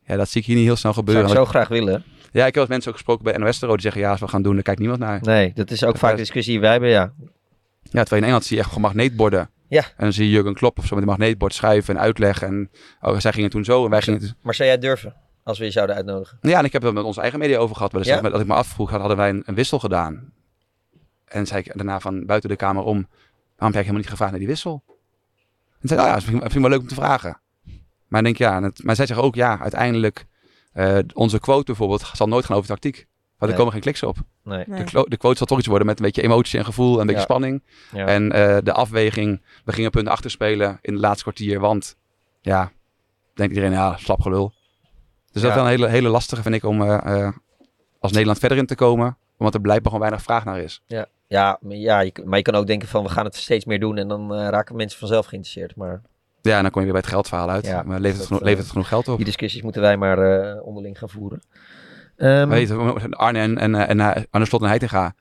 Ja, dat zie ik hier niet heel snel Zou gebeuren. ik zo graag willen. Ja, ik heb wat mensen ook gesproken bij NOS die zeggen, ja, als we gaan doen, dan kijkt niemand naar. Nee, dat is ook vaak de discussie die wij hebben, ja. Ja, terwijl in Engeland zie je echt gewoon magneetborden. Ja. En dan zie je Jurgen Klopp of zo met een magneetbord schuiven en uitleggen. En oh, zij gingen toen zo en wij gingen. Maar zou jij durven, als we je zouden uitnodigen? Ja, en ik heb het met onze eigen media over gehad. Ja? dat ik me afvroeg, hadden wij een, een wissel gedaan? En zei ik daarna van buiten de kamer om, waarom heb jij helemaal niet gevraagd naar die wissel? En zei, oh ja, dat vind ik, vind ik wel leuk om te vragen. Maar ik denk, ja, het, maar zij zeggen ook, ja, uiteindelijk, eh, onze quote bijvoorbeeld zal nooit gaan over tactiek. Er komen geen kliks op. Nee. De, de quote zal toch iets worden met een beetje emotie en gevoel en een beetje Ja. spanning. Ja. En eh, de afweging, we gingen punten achter spelen in het laatste kwartier, want ja, denkt iedereen, ja, slap gelul. Dus dat is wel een hele, hele lastige, vind ik, om eh, eh, als Nederland verder in te komen. Omdat er blijkbaar gewoon weinig vraag naar is. Ja, ja, maar, ja je, maar je kan ook denken van we gaan het steeds meer doen en dan raken mensen vanzelf geïnteresseerd. Maar Ja, en dan kom je weer bij het geldverhaal uit. Ja, maar levert het, dat, genoeg, levert het genoeg geld op? die discussies moeten wij maar eh, onderling gaan voeren. Ehm, Weet je, Arne en, en, en eh, Arne Slot en Heitinga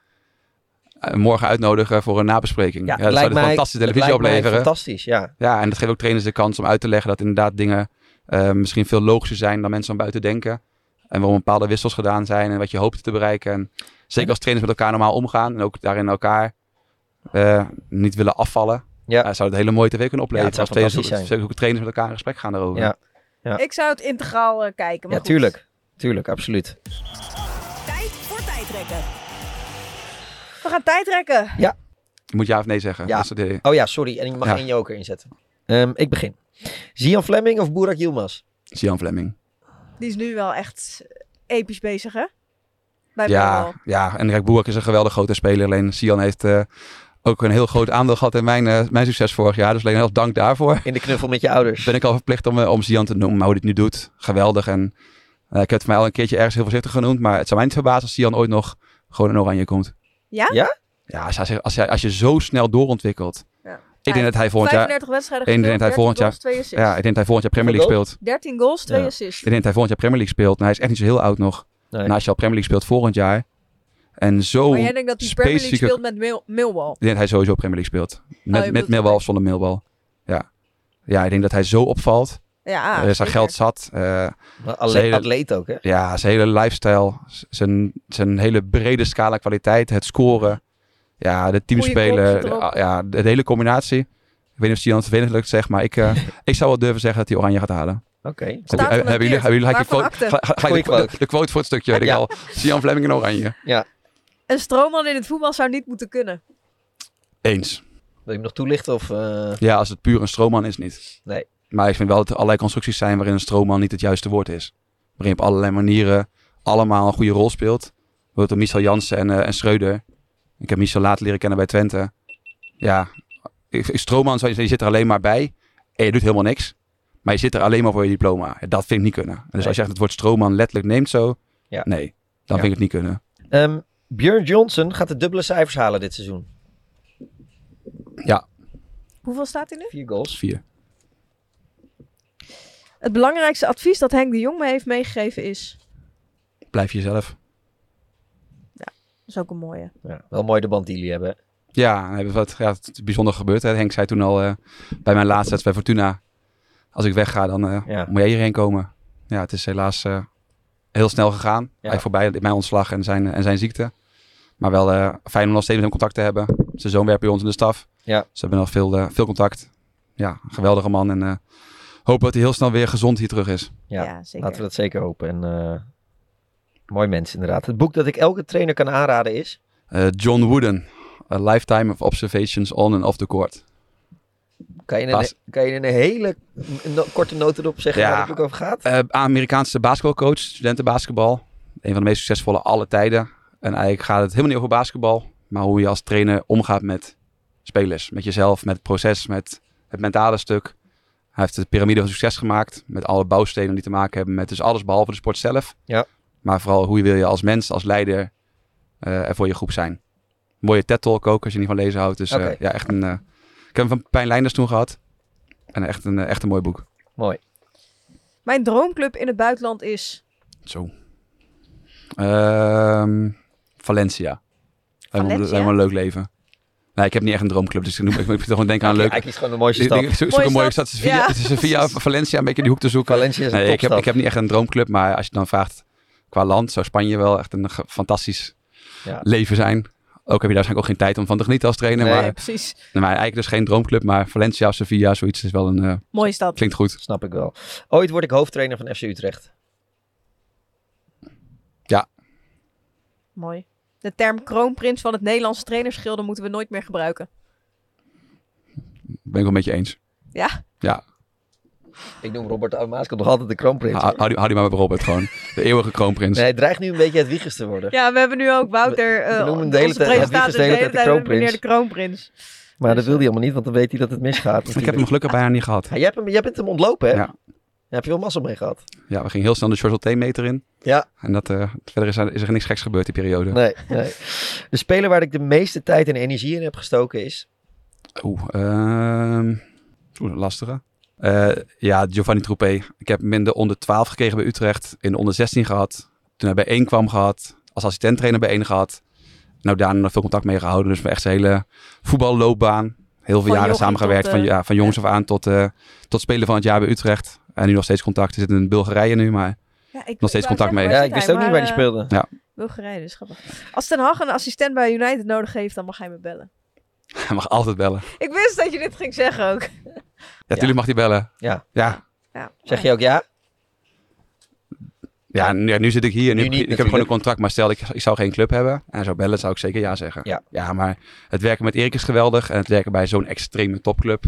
eh, morgen uitnodigen voor een nabespreking. Ja, Ja, dat zou een mij- fantastische televisie lijkt mij opleveren. fantastisch, ja. Ja, en dat geeft ook trainers de kans om uit te leggen dat inderdaad dingen eh, misschien veel logischer zijn dan mensen van buiten denken. En waarom bepaalde wissels gedaan zijn en wat je hoopt te bereiken. En zeker als trainers met elkaar normaal omgaan en ook daarin elkaar eh, niet willen afvallen. Ja. zou het een hele mooie tv kunnen opleveren. Ja, het zou als trainers, zijn. zeker ook trainers met elkaar in gesprek gaan daarover. Ja. Ja. Ik zou het integraal eh, kijken. Maar Ja, goed. tuurlijk. Tuurlijk, absoluut. Tijd voor tijdrekken. We gaan tijdrekken. Ja. Je moet ja of nee zeggen. Ja. Dat is het idee. Oh ja, sorry. En je mag Ja. één joker inzetten. Ehm, ik begin. Zian Fleming of Burak Yilmaz? Sian Fleming. Die is nu wel echt episch bezig, hè? Bij Ja, ja, en kijk, Boerk is een geweldig grote speler. Alleen Sian heeft eh, ook een heel groot aandeel gehad in mijn, eh, mijn succes vorig jaar. Dus alleen heel dank daarvoor. In de knuffel met je ouders. Ben ik al verplicht om, eh, om Sian te noemen. Maar hoe hij het nu doet, geweldig. En eh, ik heb het voor mij al een keertje ergens heel voorzichtig genoemd. Maar het zou mij niet verbazen als Sian ooit nog gewoon in oranje komt. Ja? Ja? Ja, als, hij, als, hij, als je zo snel doorontwikkelt. Ja. Ik denk dat hij volgend jaar... 35 wedstrijden ik denk dat hij volgend jaar, 13 goals, twee assists. ja, ik denk dat hij volgend jaar Premier League speelt. 13 goals, 2 Ja. assists. Ik denk dat hij volgend jaar Premier League speelt. En hij is echt niet zo heel oud nog. Nee. En als je al Premier League speelt volgend jaar. En zo Maar jij denkt dat hij Premier League speelt met Mil Millwall? Ik denk dat hij sowieso Premier League speelt. Met, je met Millwall of zonder Millwall. Ja. ja, ik denk dat hij zo opvalt. Ja, Er is zijn zeker. geld zat. eh, ale- zijn hele- atleet ook, hè? Ja, zijn hele lifestyle. Zijn, zijn hele brede scala kwaliteit. Het scoren. Ja, de teamspelen. de- Ja, de, de hele combinatie. Ik weet niet of Sion het vervelend zegt, maar ik, eh, [laughs] ik zou wel durven zeggen dat hij oranje gaat halen. Oké. Heb hebben jullie, hebben jullie gelijk de Waarvan quote, de, de, quote. de quote voor het stukje, weet ik Ja. al. Sian Fleming in oranje. Ja. Een stroomman in het voetbal zou niet moeten kunnen. Eens. Wil je hem nog toelichten? Of, eh, Ja, als het puur een stroomman is, niet. Nee. Maar ik vind wel dat er allerlei constructies zijn waarin een stroomman niet het juiste woord is. Waarin je op allerlei manieren allemaal een goede rol speelt. Bijvoorbeeld Michel Jansen en, eh en Schreuder. Ik heb Michel later leren kennen bij Twente. Ja, ik- ik- stroomman, je zit er alleen maar bij. En je doet helemaal niks. Maar je zit er alleen maar voor je diploma. Ja, Dat vind ik niet kunnen. En dus Nee. als je echt het woord stroomman letterlijk neemt zo. Ja. Nee, dan Ja. vind ik het niet kunnen. Ehm, Björn Johnson gaat de dubbele cijfers halen dit seizoen. Ja, Hoeveel staat hij nu? Vier goals. vier. Het belangrijkste advies dat Henk de Jong me heeft meegegeven is... Blijf jezelf. Dat is ook een mooie. Ja, wel mooi de band die jullie hebben. Ja, er wat ja, het is bijzonder gebeurd. Hè. Henk zei toen al eh, bij mijn laatste wedstrijd bij Fortuna... Als ik wegga, dan eh, Ja. moet jij hierheen komen. Ja, het is helaas eh, heel snel gegaan. Eigenlijk voorbij mijn ontslag en zijn, en zijn ziekte. Maar wel eh, fijn om nog steeds met hem contact te hebben. Zijn zoon werkt bij ons in de staf. Ja. Ze hebben nog veel, veel contact. Ja, geweldige man. En eh hopen dat hij heel snel weer gezond hier terug is. Ja, Ja, zeker. laten we dat zeker hopen. En, eh, mooi mens inderdaad. Het boek dat ik elke trainer kan aanraden is... Eh, John Wooden. A Lifetime of Observations on and off the court. Kan je, een, kan je in een hele no- korte noot erop zeggen Ja. waar het boek over gaat? Eh, Amerikaanse basketbalcoach, studentenbasketbal. Een van de meest succesvolle alle tijden. En eigenlijk gaat het helemaal niet over basketbal. Maar hoe je als trainer omgaat met spelers. Met jezelf, met het proces, met het mentale stuk. Hij heeft de piramide van succes gemaakt. Met alle bouwstenen die te maken hebben met dus alles behalve de sport zelf. Ja. Maar vooral hoe wil je als mens, als leider eh, er voor je groep zijn. Mooie TED-talk ook, als je niet van lezen houdt. Dus eh, ja, echt een... eh, ik heb hem van Pijn Leinders toen gehad. En echt een, echt een mooi boek. Mooi. Mijn droomclub in het buitenland is... Zo. Ehm, Valencia. Me- Valencia? Me een leuk leven. Nee, ik heb niet echt een droomclub, dus ik, noem, ik, ik moet gewoon denken aan een leuk... hij kiest gewoon de mooiste Ik- stad. Ik, ik zoek Mooie een mooie stad. Sevilla, is [laughs] Sevilla, Valencia, een beetje die hoek te zoeken. Valencia is een Nee, ik heb, topstad. ik heb niet echt een droomclub, maar als je dan vraagt qua land, zou Spanje wel echt een fantastisch Ja. leven zijn. Ook heb je daar waarschijnlijk ook geen tijd om van te genieten als trainer. Nee, maar, precies. nee, maar eigenlijk dus geen droomclub, maar Valencia of Sevilla, zoiets is wel een... eh, Mooie stad. klinkt goed. Snap ik wel. Ooit word ik hoofdtrainer van FC Utrecht. Ja, Mooi. De term kroonprins van het Nederlandse trainersgilde moeten we nooit meer gebruiken. ben ik wel met je eens. Ja? Ja, Ik noem Robert Oude nog altijd de kroonprins. hou, hou die, hou die maar bij Robert gewoon. De eeuwige kroonprins. Nee, hij dreigt nu een beetje het wiegers te worden. Ja, we hebben nu ook Wouter, We- we eh noemen hem de hele tijd- de hele tijd de kroonprins. meneer de kroonprins. Maar dat wil hij helemaal niet, want dan weet hij dat het misgaat. Ik heb hem gelukkig bijna niet gehad. Ja, jij, hebt hem, jij bent hem ontlopen, hè? Ja. Daar heb je wel massa mee gehad. Ja, we gingen heel snel de Short meter in. Ja. En dat, eh, verder is er, is er niks geks gebeurd die periode. Nee, nee. De speler waar ik de meeste tijd en energie in heb gestoken is... Oeh, oeh, lastige. Eh, ja, Giovanni Troepé. Ik heb hem in de onder 12 gekregen bij Utrecht. In de onder 16 gehad. Toen hij bij 1 kwam gehad. Als assistenttrainer bij 1 gehad. Nou, daarna nog veel contact mee gehouden. Dus echt zijn hele voetballoopbaan. Heel veel Van jaren samengewerkt. tot, van, eh, ja, van jongens af aan tot, tot spelen van het jaar bij Utrecht. En nu nog steeds contact. Hij zit in Bulgarije nu, maar Ja, ik, nog steeds contact mee. Ja, ik wist ook niet waar hij hij speelde. Ja, Bulgarije, dus grappig. Als Ten Hag een assistent bij United nodig heeft, dan mag hij me bellen. [laughs] hij mag altijd bellen. Ik wist dat je dit ging zeggen ook. Ja, tuurlijk mag hij bellen. Ja. Ja, Ja. Zeg je ook ja? Ja, nu, ja, nu zit ik hier. Nu, Nu niet ik heb gewoon natuurlijk. een contract, maar stel ik, ik zou geen club hebben en hij zou bellen, zou ik zeker ja zeggen. Ja. ja, maar het werken met Erik is geweldig en het werken bij zo'n extreme topclub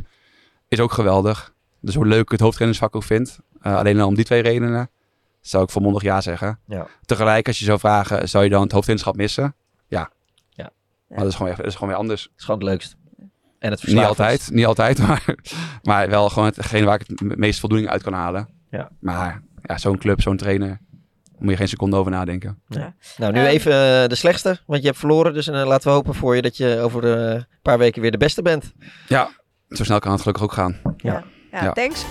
is ook geweldig. Dus hoe leuk ik het hoofdtrainersvak ook vind, eh, alleen al om die twee redenen, zou ik volmondig ja zeggen. Ja. Tegelijk, als je zou vragen, zou je dan het hoofdtrainerschap missen? Ja. Ja. Maar dat is gewoon, dat is gewoon weer anders. Dat is gewoon het leukst. En het Niet altijd, niet altijd, [laughs] maar, maar wel gewoon hetgene waar ik het meest voldoening uit kan halen. Ja. Maar ja, zo'n club, zo'n trainer, moet je geen seconde over nadenken. Ja. Nou, nu even eh, de slechtste, want je hebt verloren. Dus eh, laten we hopen voor je dat je over een paar weken weer de beste bent. Ja, zo snel kan het gelukkig ook gaan. Ja. Ja, ja. thanks.